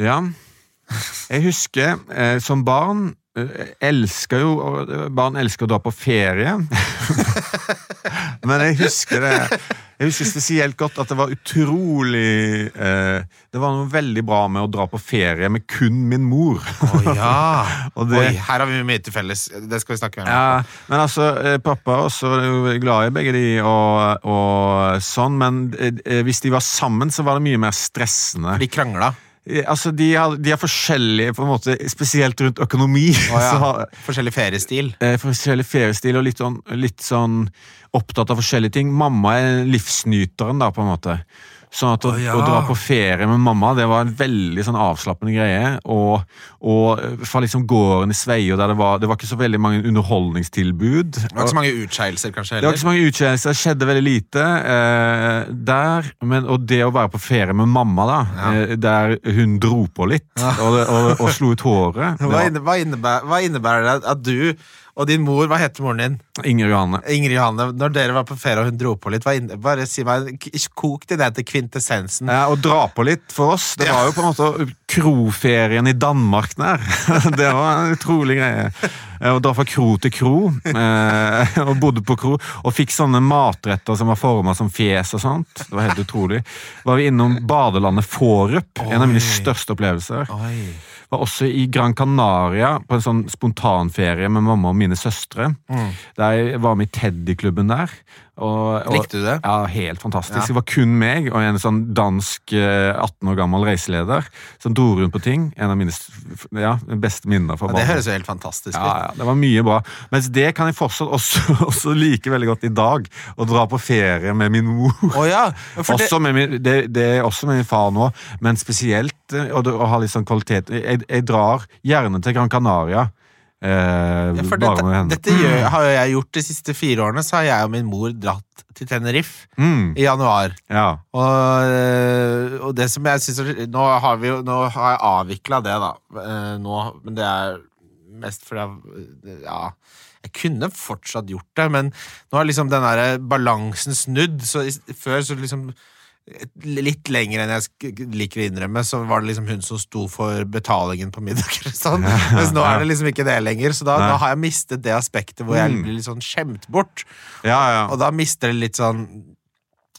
Ja. Jeg husker eh, som barn eh, elsker jo Barn elsker å dra på ferie. *laughs* Men jeg husker det Jeg husker spesielt godt at det var utrolig eh, Det var noe veldig bra med å dra på ferie med kun min mor. Oh, ja! *laughs* Og det- Oi, her har vi mye til felles. Det skal vi snakke mer om. Ja, men altså, eh, pappa også er jo glad i begge de og, og sånn, men eh, hvis de var sammen, så var det mye mer stressende. De krangla. Altså, de har, de har forskjellige, på en måte, spesielt rundt økonomi. Oh, ja. *laughs* så har, Forskjellig feriestil. eh, forskjellig feriestil og litt sånn, litt sånn opptatt av forskjellige ting. Mamma er livsnyteren, da, på en måte. Sånn at å, oh, ja. å dra på ferie med mamma, det var en veldig sånn avslappende greie. Og, og fra liksom gården i Sveio, der det var, det var ikke så veldig mange underholdningstilbud. Det var ikke så mange utskeielser, kanskje? Det var ikke så mange utskeielser, det skjedde veldig lite eh, der. Men, og det å være på ferie med mamma, da, Ja. eh, der hun dro på litt og, og, og slo ut håret *laughs* hva, innebærer, hva innebærer det at du og din mor Hva heter moren din? Inger Johanne. Ingrid Johanne. Når dere var på ferie og hun dro på litt, inne, bare si meg, kok det ned til kvintessensen. Ja, Å dra på litt for oss, det var jo på en måte kroferien i Danmark der. *laughs* Det var en utrolig greie. Eh, Å dra fra kro til kro, eh, og bodde på kro, og fikk sånne matretter som var forma som fjes og sånt. Det var helt utrolig. Var vi innom badelandet Fårup, en av mine største opplevelser. Oi. Var også i Gran Canaria på en sånn spontanferie med mamma og mine søstre. Mm. Der jeg var med i Teddy-klubben der. Og, og, Likte du det? Ja, helt fantastisk. Ja. Det var kun meg og en sånn dansk eh, 18 år gammel reiseleder som dro rundt på ting. En av mine ja, beste minner fra Ja, det høres jo helt fantastisk Ja, ut. ja, det var mye bra. Mens det kan jeg fortsatt også, *laughs* også like veldig godt i dag. Å dra på ferie med min mor. Oh, ja. *laughs* For det, med min, det, det er også med min far nå, men spesielt eh, å ha litt sånn kvalitet. Jeg, jeg drar gjerne til Gran Canaria. Eh, ja, dette, dette gjør, har jeg gjort de siste fire årene. Så har jeg og min mor dratt til Tenerife Mm, i januar. ja. Og, øh, og det som jeg synes er- Nå har, vi jo, nå har jeg avvikla det, da. Eh, Nå, men det er mest fordi jeg Ja. Jeg kunne fortsatt gjort det, men nå har liksom den der balansen snudd. Så før så liksom Litt lenger enn jeg liker å innrømme, så var det liksom hun som sto for betalingen på middager. *laughs* Sånn. Mens nå er det liksom ikke det lenger, så da, da har jeg mistet det aspektet hvor jeg Mm. blir litt sånn skjemt bort. ja, ja. Og da mister det litt sånn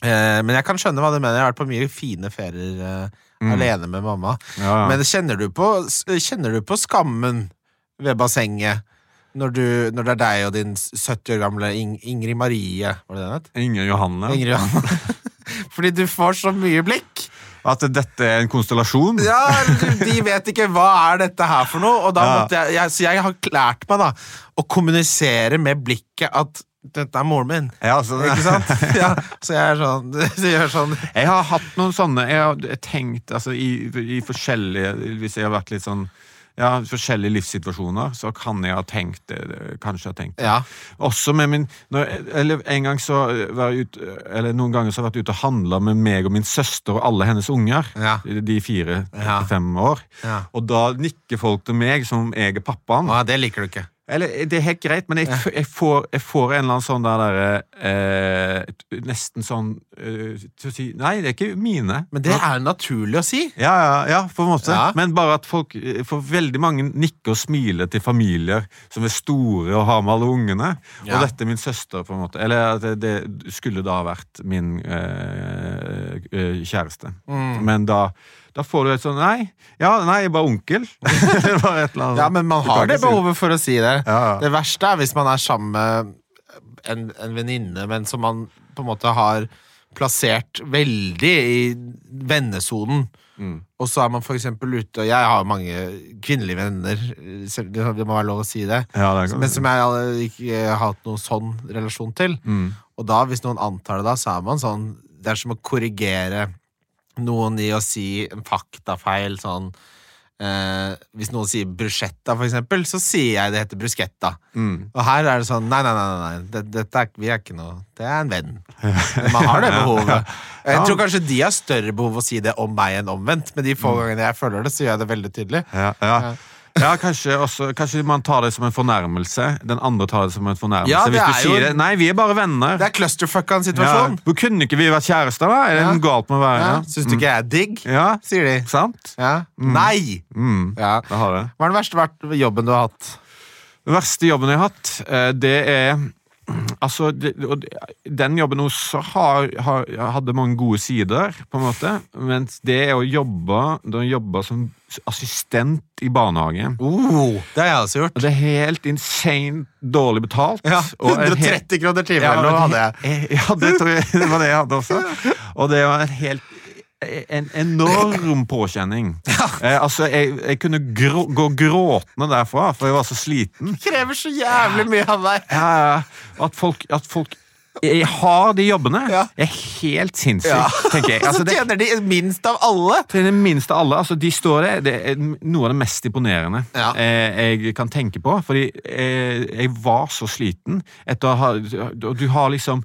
eh, Men jeg kan skjønne hva du mener. Jeg har vært på mye fine ferier eh, Mm. alene med mamma. ja. Men kjenner du, på, kjenner du på skammen ved bassenget når, du, når det er deg og din 70 år gamle Ingrid Marie Var det det het? Inger Johanne. Ingrid Johanne. *laughs* Fordi du får så mye blikk. At dette er en konstellasjon? Ja, De vet ikke hva er dette her for noe. Og da Ja. måtte jeg, jeg, så jeg har lært meg da å kommunisere med blikket at dette er moren min. Ja, altså, Ikke sant? *laughs* Ja, så jeg sånn, så *laughs* jeg gjør sånn Jeg har hatt noen sånne Jeg har tenkt altså, i, i forskjellige Hvis jeg har vært litt sånn ja, forskjellige livssituasjoner, så kan jeg ha tenkt det. Kanskje ha tenkt det. Ja. Også med min når, Eller en gang så var jeg ut, Eller noen ganger så har jeg vært ute og handla med meg og min søster og alle hennes unger. Ja. De fire til fem år. Ja. Og da nikker folk til meg som om jeg er pappaen. Ja, det liker du ikke. Eller, det er helt greit, men jeg, jeg, får, jeg får en eller annen sånn der der eh, Nesten sånn eh, til å si Nei, det er ikke mine. Men det er naturlig å si. Ja, ja, ja, på en måte. Ja. Men bare at folk For veldig mange nikker og smiler til familier som er store og har med alle ungene. Ja. Og dette er min søster, på en måte. Eller at det, det skulle da vært min eh, eh, kjæreste. Mm. Men da, da får du et sånn Nei, ja, nei, jeg er bare onkel. *laughs* Annet Ja, men man har det behovet for å si det. Ja. Det verste er hvis man er sammen med en, en venninne, men som man på en måte har plassert veldig i vennesonen. Mm. Og så er man eksempel ute, og jeg har mange kvinnelige venner, det må være lov å si det, Ja, det men som jeg ikke har hatt noen sånn relasjon til. mm. Og da, hvis noen antar det da, så er man sånn Det er som å korrigere noen i å si en faktafeil sånn eh, Hvis noen sier bruschetta, for eksempel, så sier jeg det heter bruschetta. Mm. Og her er det sånn Nei, nei, nei, nei, nei. Det, dette er, vi er ikke noe Det er en venn. *laughs* Man har det behovet. Jeg tror kanskje de har større behov å si det om meg enn omvendt, men de få gangene jeg føler det, så gjør jeg det veldig tydelig. Ja, ja. Ja kanskje, også, kanskje man tar det som en fornærmelse. Den andre tar det som en fornærmelse. Ja, det Hvis du er jo- det. Nei, vi er bare venner. Det er clusterfucka en ja. situasjon. Hvor kunne ikke vi vært kjærester, da? Er det Ja. noe galt med å være Ja. ja. Syns du ikke jeg er digg? Ja, Sier de. sant? Ja. Nei! Mm. Ja. Det har det. Hva er den verste jobben du har hatt? Den verste jobben jeg har hatt, eh, det er Altså, Den jobben også har, har, hadde mange gode sider, på en måte. Mens det å jobbe, det å jobbe som assistent i barnehage Oh, det har jeg også gjort. og Det er helt insane dårlig betalt. Ja, og en hel- 130 kroner timen Ja, men- hadde jeg. *laughs* Ja, det jeg det var det jeg hadde også. Og det var en helt en enorm påkjenning. *laughs* Eh, altså, jeg, jeg kunne grå, gå gråtende derfra, for jeg var så sliten. Krever så jævlig mye av meg. Ja, ja, at folk, at folk jeg har de jobbene, Ja. er helt sinnssykt, tenker jeg. Altså, *laughs* så tjener de minst av alle. Tjener minst av alle, altså de står der, det er noe av det mest imponerende Ja. eh, jeg kan tenke på. Fordi eh, jeg var så sliten etter å ha du har liksom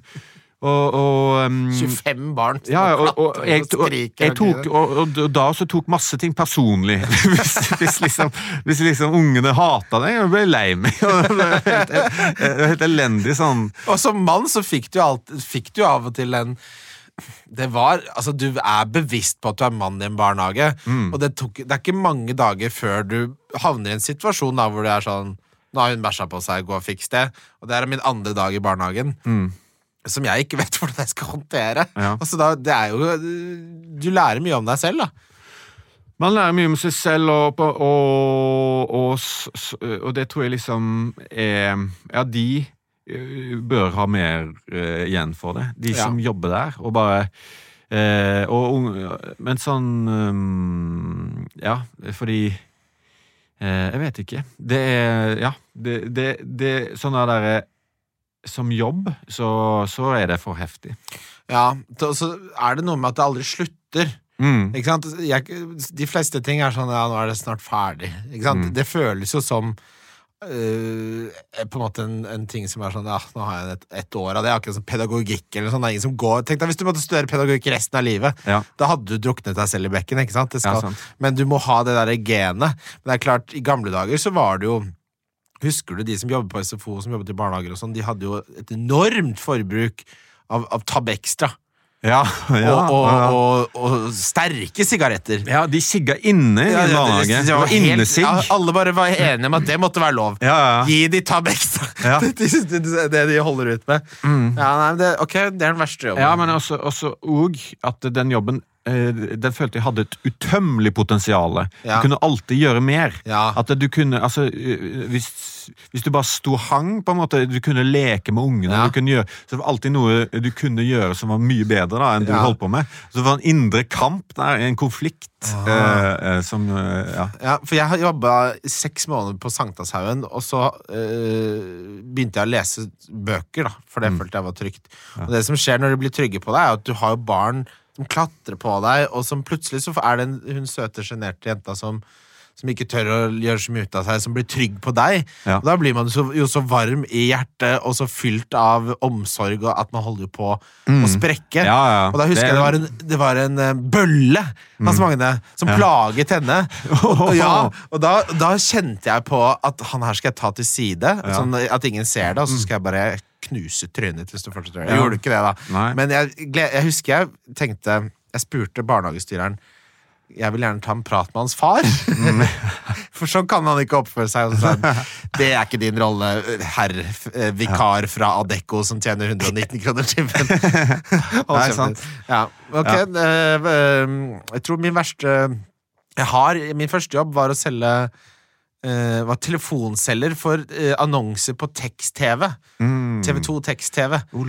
Og, og um, 25 barn som ja, og, og, jeg, og jeg tok, og, da også tok masse ting personlig. *laughs* hvis, hvis, liksom, hvis liksom ungene hata deg, ble jeg lei meg. *laughs* Det var helt, helt, helt elendig sånn. Og som mann så fikk du, alt, fikk du av og til en det var, altså Du er bevisst på at du er mann i en barnehage. Og det, tok, det er ikke mange dager før du havner i en situasjon da, hvor det er sånn Nå har hun bæsja på seg, gå og fiks det. Og det er min andre dag i barnehagen. Som jeg ikke *laughs* vet hvordan jeg skal håndtere. Ja. Altså da, det er jo Du lærer mye om deg selv, da. Man lærer mye om seg selv, og, og, og, og det tror jeg liksom er Ja, de eh, bør ha mer uh, igjen for det. De Ja. som jobber der, og bare uh, og, Men sånn um, Ja, fordi uh, Jeg vet ikke. Det er Ja. Det, det, det Sånn er derre Som jobb, så, så er det for heftig. Ja, så så er det noe med at det aldri slutter. Mm. Ikke sant? Jeg, de fleste ting er sånn Ja, nå er det snart ferdig. Ikke sant? Mm. Det føles jo som Uh, på en måte en, en ting som er sånn Ja, nå har jeg et, et år av det. Akkurat som pedagogikk eller sånn. Det er ingen som går Tenk deg hvis du måtte studere pedagogikk resten av livet. Ja. Da hadde du druknet deg selv i bekken. ikke sant? Det Ja. Men du må ha det der genet. Men det er klart, i gamle dager så var det jo Husker du de som jobbet på SFO som jobbet i barnehager og sånn, de hadde jo et enormt forbruk av, av Tab Extra. Ja, ja, og, og, ja. og, og sterke sigaretter. Ja, de sigga inne i Ja, ja, barnehage. helt- innesigg. ja, alle bare var enige om at det måtte være lov. Ja, ja. Gi de tab extra! Ja. *laughs* det, det, det de holder ut med. Ja, nei, men det, ok, det er den verste jobben. Ja, men også, også og at den jobben Den følte jeg hadde et utømmelig potensial. Ja. Du kunne alltid gjøre mer. Ja. At du kunne Altså, eh, hvis, hvis du bare sto hang, på en måte, du kunne leke med ungene Ja. du kunne gjøre, Så det var alltid noe du kunne gjøre som var mye bedre da enn du holdt på med. Så det var en indre kamp der, en konflikt, eh, eh, som eh, Ja. Ja, for jeg har jobba seks måneder på Sankthanshaugen, og så eh, begynte jeg å lese bøker, da, for det følte jeg var trygt. Og det som skjer når de blir trygge på deg, er at du har jo barn som klatrer på deg, og som plutselig så er det en, hun søte, sjenerte jenta som som ikke tør å gjøre så mye ut av seg, som blir trygg på deg. Ja. Da blir man så, jo så varm i hjertet og så fylt av omsorg, og at man holder på å sprekke. Ja, ja. Og da husker Det- jeg det var en, det var en bølle bølle hans Magne som plaget henne. *laughs* Og, og, da, da kjente jeg på at han her skal jeg ta til side, sånn at ingen ser det, og så skal jeg bare knuse trynet hvis du fortsetter. Jeg gjorde ikke det, da. Nei. Men jeg, jeg husker jeg tenkte Jeg spurte barnehagestyreren jeg vil gjerne ta en prat med hans far. *laughs* For sånn kan han ikke oppføre seg. Og så det er ikke din rolle, herr eh, vikar fra Adecco som tjener 119 kroner timen. *laughs* Nei, sant. Ja, ok. eh, eh, jeg tror min verste Jeg har Min første jobb var å selge var telefonselger for annonser på tekst-TV. Mm. TV2 tekst-TV. Oh.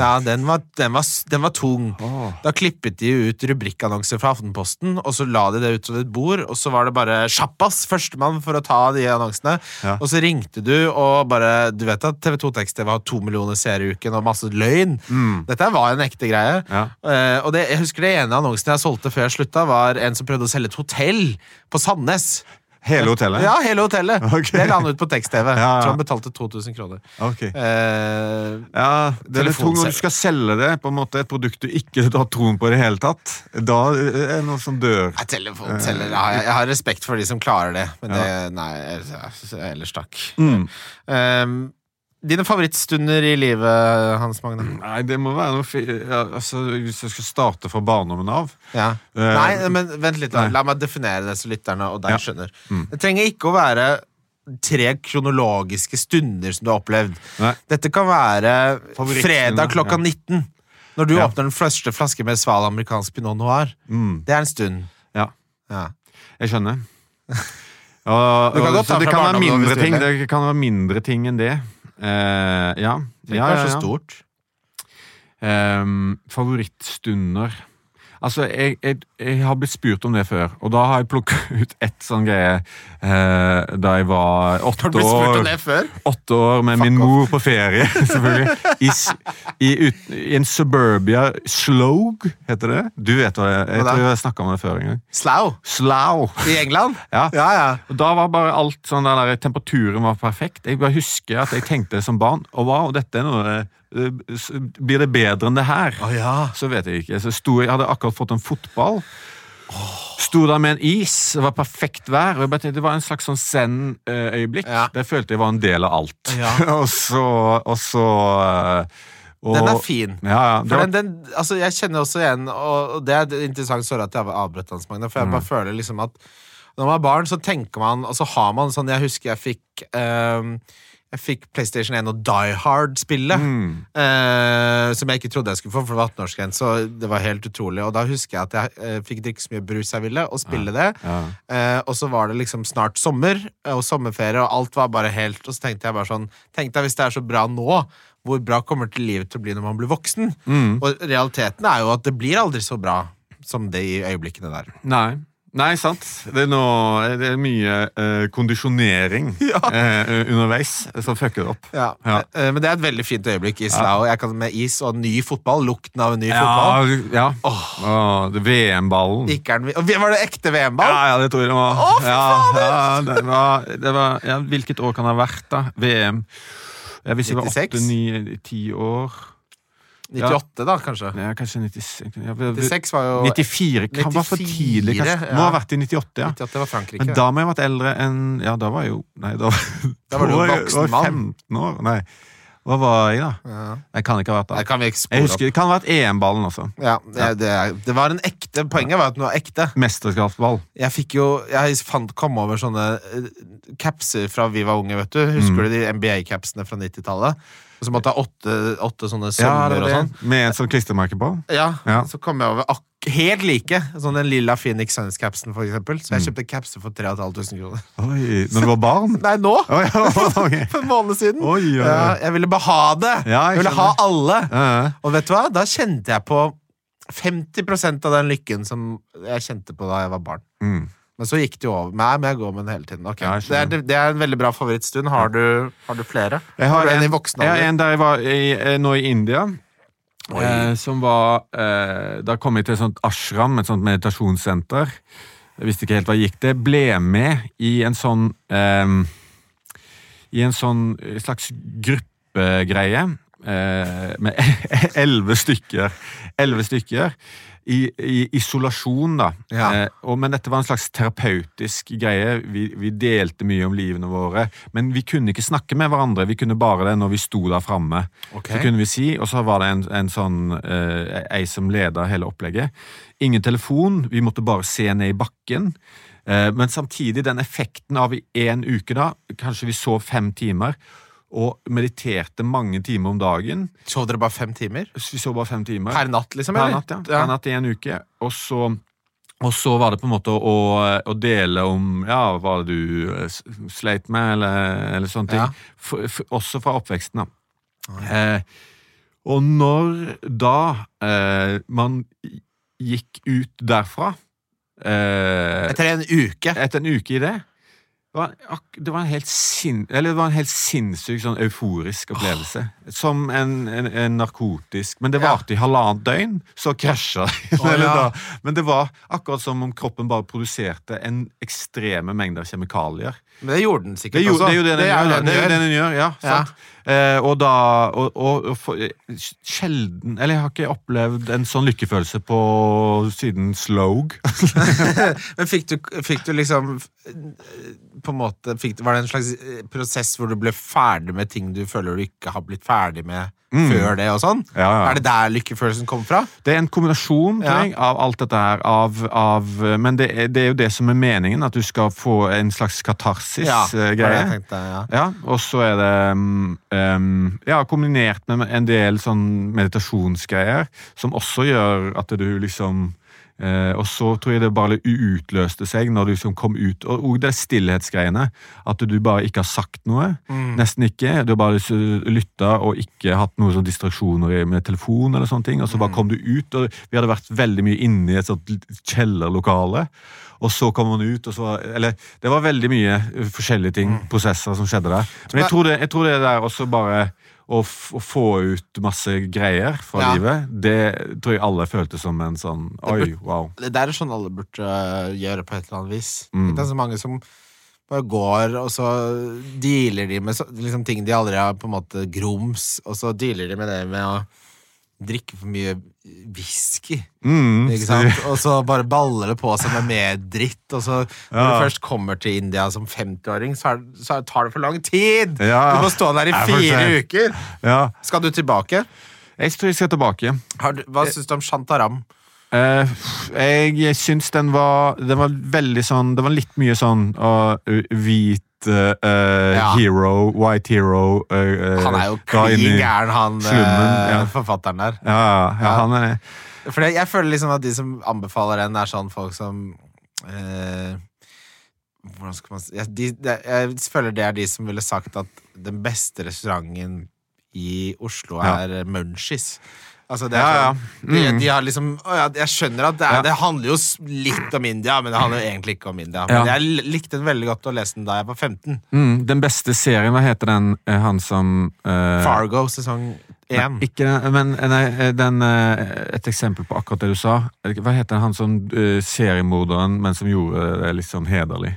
Ja, den var, den var, den var tung. Oh. Da klippet de ut rubrikkannonser fra Aftenposten, og så la de det utover et bord, og så var det bare sjappas, førstemann for å ta de annonsene. Ja. Og så ringte du, og bare Du vet at TV2 Tekst-TV har to millioner seere i uken og masse løgn. Dette var en ekte greie. Mm. Ja. Eh, og det, jeg husker det ene annonsen jeg solgte før jeg slutta, var en som prøvde å selge et hotell på Sandnes. Hele hotellet? Ja, hele hotellet. *laughs* Okay. Det la han ut på tekst-TV. Ja, ja. Tror han betalte 2000 kroner. Okay. Eh, Ja, det er litt tungt når du skal selge det, på en måte et produkt du ikke har troen på i det hele tatt. Da er det noe som dør. Nei, telefonselger ja, jeg, jeg har respekt for de som klarer det, men det Nei, ellers takk. Mm. Um, dine favorittstunder i livet, Hans Magne? Nei, det må være noe ja, altså, Hvis jeg skal starte fra barndommen av Ja. uh, Nei, men vent litt. nei. La meg definere det så lytterne og deg Ja. skjønner. Mm. Det trenger ikke å være tre kronologiske stunder som du har opplevd. Nei. Dette kan være fredag klokka ja. 19. Når du åpner den første flaske med sval amerikansk pinot noir. Mm. Det er en stund. Ja, Ja. jeg skjønner. *laughs* Og, kan og, så det kan være mindre ting Det kan være mindre ting enn det. Eh, ja. Det ja, er ja, så stort. Um, favorittstunder Altså, jeg, jeg, jeg har blitt spurt om det før, og da har jeg plukket *laughs* ut ett sånn greie eh, da jeg var åtte spurt år. om det før? Åtte år med min mor på ferie, *laughs* selvfølgelig. I, i, ut, I en suburbia Slogue, heter det. Du vet hva det jeg, jeg tror jeg snakka om det før en gang. Slough Slough. i England? *laughs* Ja. ja. ja. Og Da var bare alt sånn der, Temperaturen var perfekt. Jeg bare husker at jeg tenkte som barn Og wow, dette er noe Blir det bedre enn det her? Oh, ja. Så vet jeg ikke. Så sto, jeg hadde akkurat fått en fotball. Sto der med en is, det var perfekt vær. og jeg bare tenkte, Det var en slags sånn zen-øyeblikk. Ja. Det følte jeg var en del av alt. Ja. *laughs* og så, og så eh, og, Den er fin. Ja, ja, var, den, den, altså jeg kjenner også igjen, og det er interessant sorry at jeg har avbrutt Hans Magne, for jeg Mm. bare føler liksom at når man er barn, så tenker man, og så har man sånn Jeg husker jeg fikk ehm, jeg fikk PlayStation 1 og Die Hard-spillet. mm, eh, som jeg ikke trodde jeg skulle få, for det var 18-årsgrense. Og det var helt utrolig. Og da husker jeg at jeg eh, fikk drikke så mye brus jeg ville, og spille det. ja. Eh, og så var det liksom snart sommer eh, og sommerferie, og alt var bare helt Og så tenkte jeg bare sånn Tenk deg hvis det er så bra nå, hvor bra kommer til livet til å bli når man blir voksen? Mm. Og realiteten er jo at det blir aldri så bra som det i øyeblikkene der. Nei. Nei, sant. Det er, noe, det er mye eh, kondisjonering *laughs* eh, underveis som fucker det opp. Ja. Ja. Eh, Men det er et veldig fint øyeblikk i Slough. Jeg kan med is og ny fotball. Lukten av en ny fotball. Ja. Oh. Oh, VM-ballen. Var det ekte VM-ball? Ja, ja, det tror jeg det var. Oh, ja, ja, det var, det var ja, Hvilket år kan det ha vært, da? VM? Ja, hvis jeg var 96? åtte, ni, ti år 98, da, kanskje. ja, Kanskje 96 ja, 96 var jo 94 kan være for tidlig. Kanskje. ja. Må ha vært i 98, ja. 98 var Frankrike. Men da må jeg ha vært eldre enn Ja, da var jeg jo Nei, da, *laughs* Da var du jo jeg- voksen mann. 15 år. Nei. Hva var jeg, da? Ja. Jeg kan ikke ha vært da. kan vi Jeg husker, Det kan ha vært EM-ballen også. Ja, det, det, det var en ekte Poenget var at den var ekte. Mesterskapsball. Jeg fikk jo Jeg fant, kom over sånne eh, capser fra vi var unge, vet du. Husker Mm. du de NBA-capsene fra 90-tallet? Og at måtte er ha åtte, åtte sånne Ja, sømmer det og sånn. Med en sånn klistremerke på. Ja, Ja. Så kom jeg over ak helt like. Sånn den lilla Phoenix Suns-capsen, for eksempel. Så Mm. jeg kjøpte capser for 3500 kroner. Oi, Når du var barn? *laughs* Nei, nå! Oi, ja, *laughs* ok. *laughs* For en måned siden. Oi, oi, oi. Ja, jeg ville bare ha det! Ja, jeg jeg ville ha alle. Ja, ja. Og vet du hva? Da kjente jeg på 50% av den lykken som jeg kjente på da jeg var barn. Mm. Men så gikk det jo over. Nei, men jeg går med den hele tiden. Okay. Det, er, det er en veldig bra favorittstund. Har du, har du flere? Jeg har har en, en, i voksen jeg har en der jeg var i, eh, nå i India. Eh, som var eh, Da kom jeg til et sånt ashram, et sånt meditasjonssenter. Jeg visste ikke helt hva gikk det. Ble med i en sånn eh, I en sånn slags gruppegreie. Eh, med *laughs* elleve stykker. Elleve stykker. I, I isolasjon, da. Ja. Eh, og, men dette var en slags terapeutisk greie. Vi, vi delte mye om livene våre. Men vi kunne ikke snakke med hverandre. Vi kunne bare det når vi sto der framme. Okay. Så kunne vi si, og så var det en, en sånn eh, ei som leda hele opplegget. Ingen telefon, vi måtte bare se ned i bakken. Eh, men samtidig den effekten av i én uke, da, kanskje vi sov fem timer, og mediterte mange timer om dagen. Sov dere bare fem timer? Vi sov bare fem timer. Per natt, liksom? Per natt, ja. Per natt i en uke. Og så, og så var det på en måte å, å dele om ja, hva du eh, sleit med, eller, eller sånne ting. Ja. For, for, også fra oppveksten, da. Eh, og når da eh, man gikk ut derfra eh, Etter en uke? etter en uke i det det var, det var en helt sin, eller det var en helt sinnssyk sånn euforisk opplevelse. Som en, en, en narkotisk Men det Ja. varte i halvannet døgn, så krasja det. Oh, ja. *laughs* Men det var akkurat som om kroppen bare produserte en ekstreme mengder kjemikalier. Men det gjorde den sikkert Det, gjorde, også. det er jo det den er gjør. jo. Det det den gjør, ja. Ja. Eh, og da og, og, og eh, Sjelden Eller jeg har ikke opplevd en sånn lykkefølelse på siden Slogue. *laughs* Men fikk du, fikk du liksom På en måte fikk, Var det en slags eh, prosess hvor du ble ferdig med ting du føler du ikke har blitt ferdig med før det? og sånn? Mm. Ja, ja. Er det der lykkefølelsen kommer fra? Det er en kombinasjon jeg, av alt dette her. Av, av, men det er, det er jo det som er meningen, at du skal få en slags katarsis-greie. tenkte, ja. Ja, og så er det mm, um, ja, kombinert med en del sånn meditasjonsgreier, som også gjør at du liksom Eh, og så tror jeg det bare utløste seg når du liksom kom ut. Og, og det stillhetsgreiene. At du bare ikke har sagt noe. Nesten ikke. Du har bare lytta og ikke hatt noen sånn distraksjoner med telefon eller sånne ting. Og så bare kom du ut, og vi hadde vært veldig mye inne i et sånt kjellerlokale. Og så kom han ut, og så Eller det var veldig mye eh, forskjellige ting, prosesser, som skjedde der. Men jeg tror det, jeg tror det der også bare å, å få ut masse greier fra Ja. livet, det tror jeg alle følte som en sånn Oi, wow. Det der er sånn alle burde øh, gjøre på et eller annet vis. Mm. Det er så mange som bare går, og så dealer de med så, liksom, ting de aldri har på en måte grums, og så dealer de med det med å drikke for mye whisky. Mm, Ikke sant? Og så bare baller det på seg med mer dritt. Og så når Ja. du først kommer til India som 50-åring, så, så tar det for lang tid! Ja. Du må stå der i fire uker! Ja. Skal du tilbake? Jeg tror jeg skal tilbake. Har du, hva syns du om Shantaram? Eh, jeg syns den var Den var veldig sånn Det var litt mye sånn uh, hvit uh, Ja. hero, white hero uh, Han er jo klin gæren, han slummen, ja. forfatteren der. Ja, han er For jeg, jeg føler liksom at de som anbefaler den, er sånn folk som Hvordan skal man si jeg, de, de, jeg føler det er de som ville sagt at den beste restauranten i Oslo er ja. Munchies. Altså Ja, ja. Mm. de, de har liksom ja, Jeg skjønner at det, er, det handler jo litt om India, men det handler jo egentlig ikke om India. Men jeg likte den veldig godt å lese den da jeg var 15. mm, Den beste serien, hva heter den? eh, Han som uh, Fargo sesong 1. Nei, ikke den, men eh, nei, den, et eksempel på akkurat det du sa. Hva heter han som uh, seriemorderen, men som gjorde det litt sånn hederlig?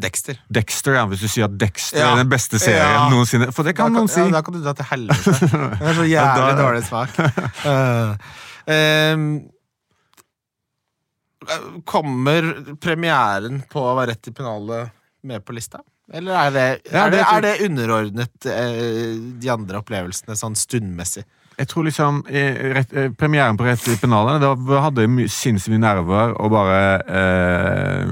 Dexter. Dexter, ja. Hvis du sier at Dexter Ja. er den beste serien Ja. noensinne. For det kan da, noen si. Ja, da kan du dra til helvete. *laughs* Det er så jævlig da- dårlig smak. Uh, *laughs* um, kommer premieren på å være rett i pennalet med på lista? Eller er det, er det, er det underordnet uh, de andre opplevelsene sånn stundmessig? Jeg tror liksom rett, eh, Premieren på Rett i pennalet, da hadde jeg sinnssykt mye nerver og bare eh,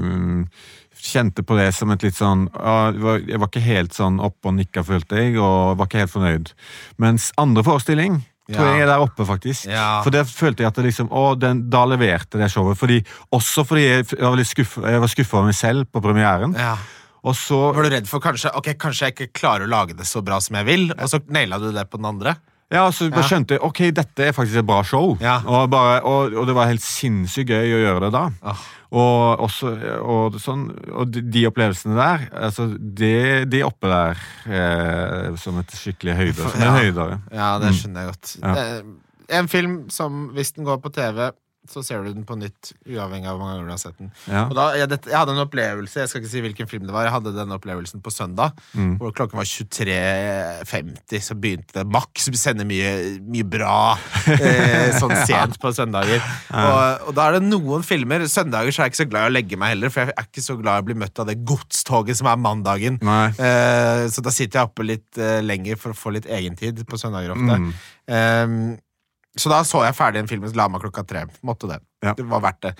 kjente på det som et litt sånn Jeg var ikke helt sånn oppe og nikka, følte jeg, og var ikke helt fornøyd. Mens andre forestilling tror jeg er der oppe, faktisk. Ja. For det følte jeg at det liksom Å, den, da leverte det showet. Fordi, også fordi jeg, var litt skuffa jeg var skuffa over meg selv på premieren. Ja. Og så Var du redd for kanskje Ok, kanskje jeg ikke klarer å lage det så bra som jeg vil, og så naila du det på den andre? Ja, så bare skjønte jeg ok, dette er faktisk et bra show. Ja. Og, bare, og, og det var helt sinnssykt gøy å gjøre det da. Ah. Og, også, og, sånn, og de, de opplevelsene der, altså De, de oppe der eh, som et skikkelig høyde. Som Ja. høydere. Ja, det skjønner jeg godt. Ja. Eh, en film som, hvis den går på TV, så ser du den på nytt, uavhengig av hvor mange ganger du har sett den. Ja. Og da, jeg, jeg hadde en opplevelse, jeg skal ikke si hvilken film det var, jeg hadde denne opplevelsen på søndag, Mm. hvor klokken var 23.50, så begynte det Max sender mye, mye bra eh, *laughs* sånn sent på søndager. Og, og da er det noen filmer, søndager så er jeg ikke så glad i å legge meg heller, for jeg er ikke så glad i å bli møtt av det godstoget som er mandagen. Eh, så da sitter jeg oppe litt eh, lenger for å få litt egentid på søndager ofte. Mm. Ehm, så da så jeg ferdig en film la meg klokka tre. Måtte det. Ja. Det var verdt det.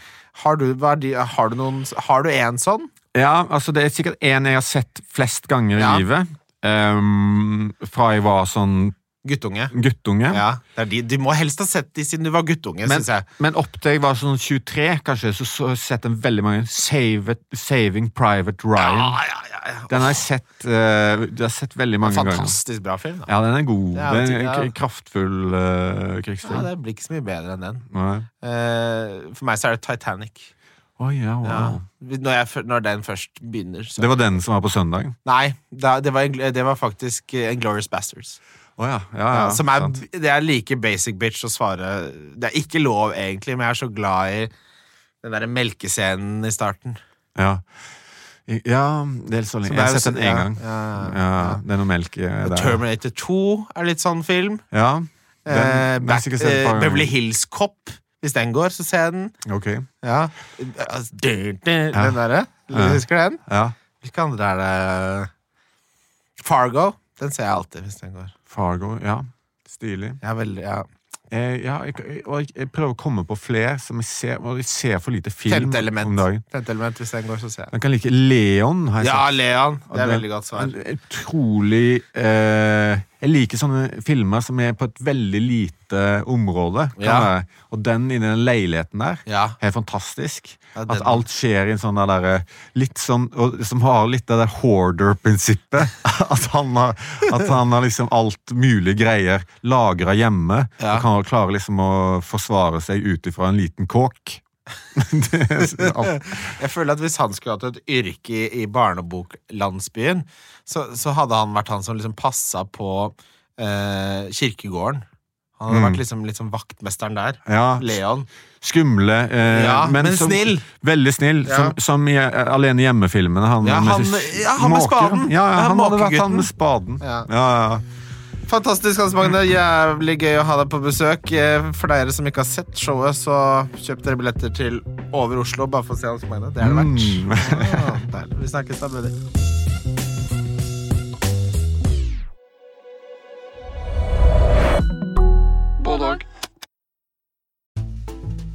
Har du, de, har du noen Har du en sånn? Ja, altså det er sikkert en jeg har sett flest ganger Ja. i livet. Um, fra jeg var sånn Guttunge? guttunge. Ja, det de. Du må helst ha sett de siden du var guttunge, Men, synes jeg. men opp til jeg var sånn 23, kanskje, så jeg sett en veldig mange Save Saving Private Ryan. Ja, ja, ja, ja. Den har jeg sett, uh, jeg har sett veldig mange ganger. Fantastisk bra film. Da. Ja, den er god. Det er jo er en kraftfull uh, Ja, det blir ikke så mye bedre enn den. Eh, for meg så er det Titanic. Oh, yeah, wow. Ja. Når, jeg, når den først begynner. Så. Det var den som var på søndag? Nei, det, det, var, en- det var faktisk uh, Glorious Bastards. Å ja. ja, Ja, som er, sant. det er like basic bitch å svare Det er ikke lov, egentlig, men jeg er så glad i den derre melkescenen i starten. Ja. Ja, det er så lenge. Jeg har sett den én ja, gang. Det er noe melk Og der. Terminator 2 er litt sånn film. Ja. eh, Den, eh, Back, eh. Beverly Hills Cop. Hvis den går, så ser jeg den. Ok. Ja. Altså. Den derre. Husker du den? Ja. Hvilke andre er det? Fargo. Den ser jeg alltid hvis den går. Fargo. Ja. Stilig. Ja, veldig, ja. Eh, ja, jeg, og jeg, jeg prøver å komme på flere som jeg ser Og jeg ser for lite film element. om dagen. Femte element, hvis den går, så ser jeg. Den kan like Leon. Har jeg Ja, sett. Leon. Det er Og veldig godt svar. En utrolig eh, jeg liker sånne filmer som er på et veldig lite område. Kan Ja. Og den inni den leiligheten der, Ja. er fantastisk. Ja, At alt skjer i en sånn der eh, Litt sånn og, Som har litt det der hoarder-prinsippet. *laughs* At, han har- at han har liksom alt mulig greier lagra hjemme. Og kan klare liksom å forsvare seg ut ifra en liten kåk. *laughs* Jeg føler at Hvis han skulle hatt et yrke i, i barneboklandsbyen, så, så hadde han vært han som liksom passa på eh, kirkegården. Han hadde Mm. vært liksom, liksom vaktmesteren der. Ja, Leon. skumle, eh, Ja, men som- snill. Veldig snill, Ja. som, som i eh, Alene hjemme-filmene. Han, han- ja, han med spaden. Ja, han hadde vært han med spaden. Ja, ja. Fantastisk, Hans Magne. Jævlig gøy å ha deg på besøk. Eh, For dere som ikke har sett showet, så kjøp dere billetter til Over Oslo bare for å se Hans Magne. Det er det verdt. Mm. Ja. Vi snakkes da, buddy.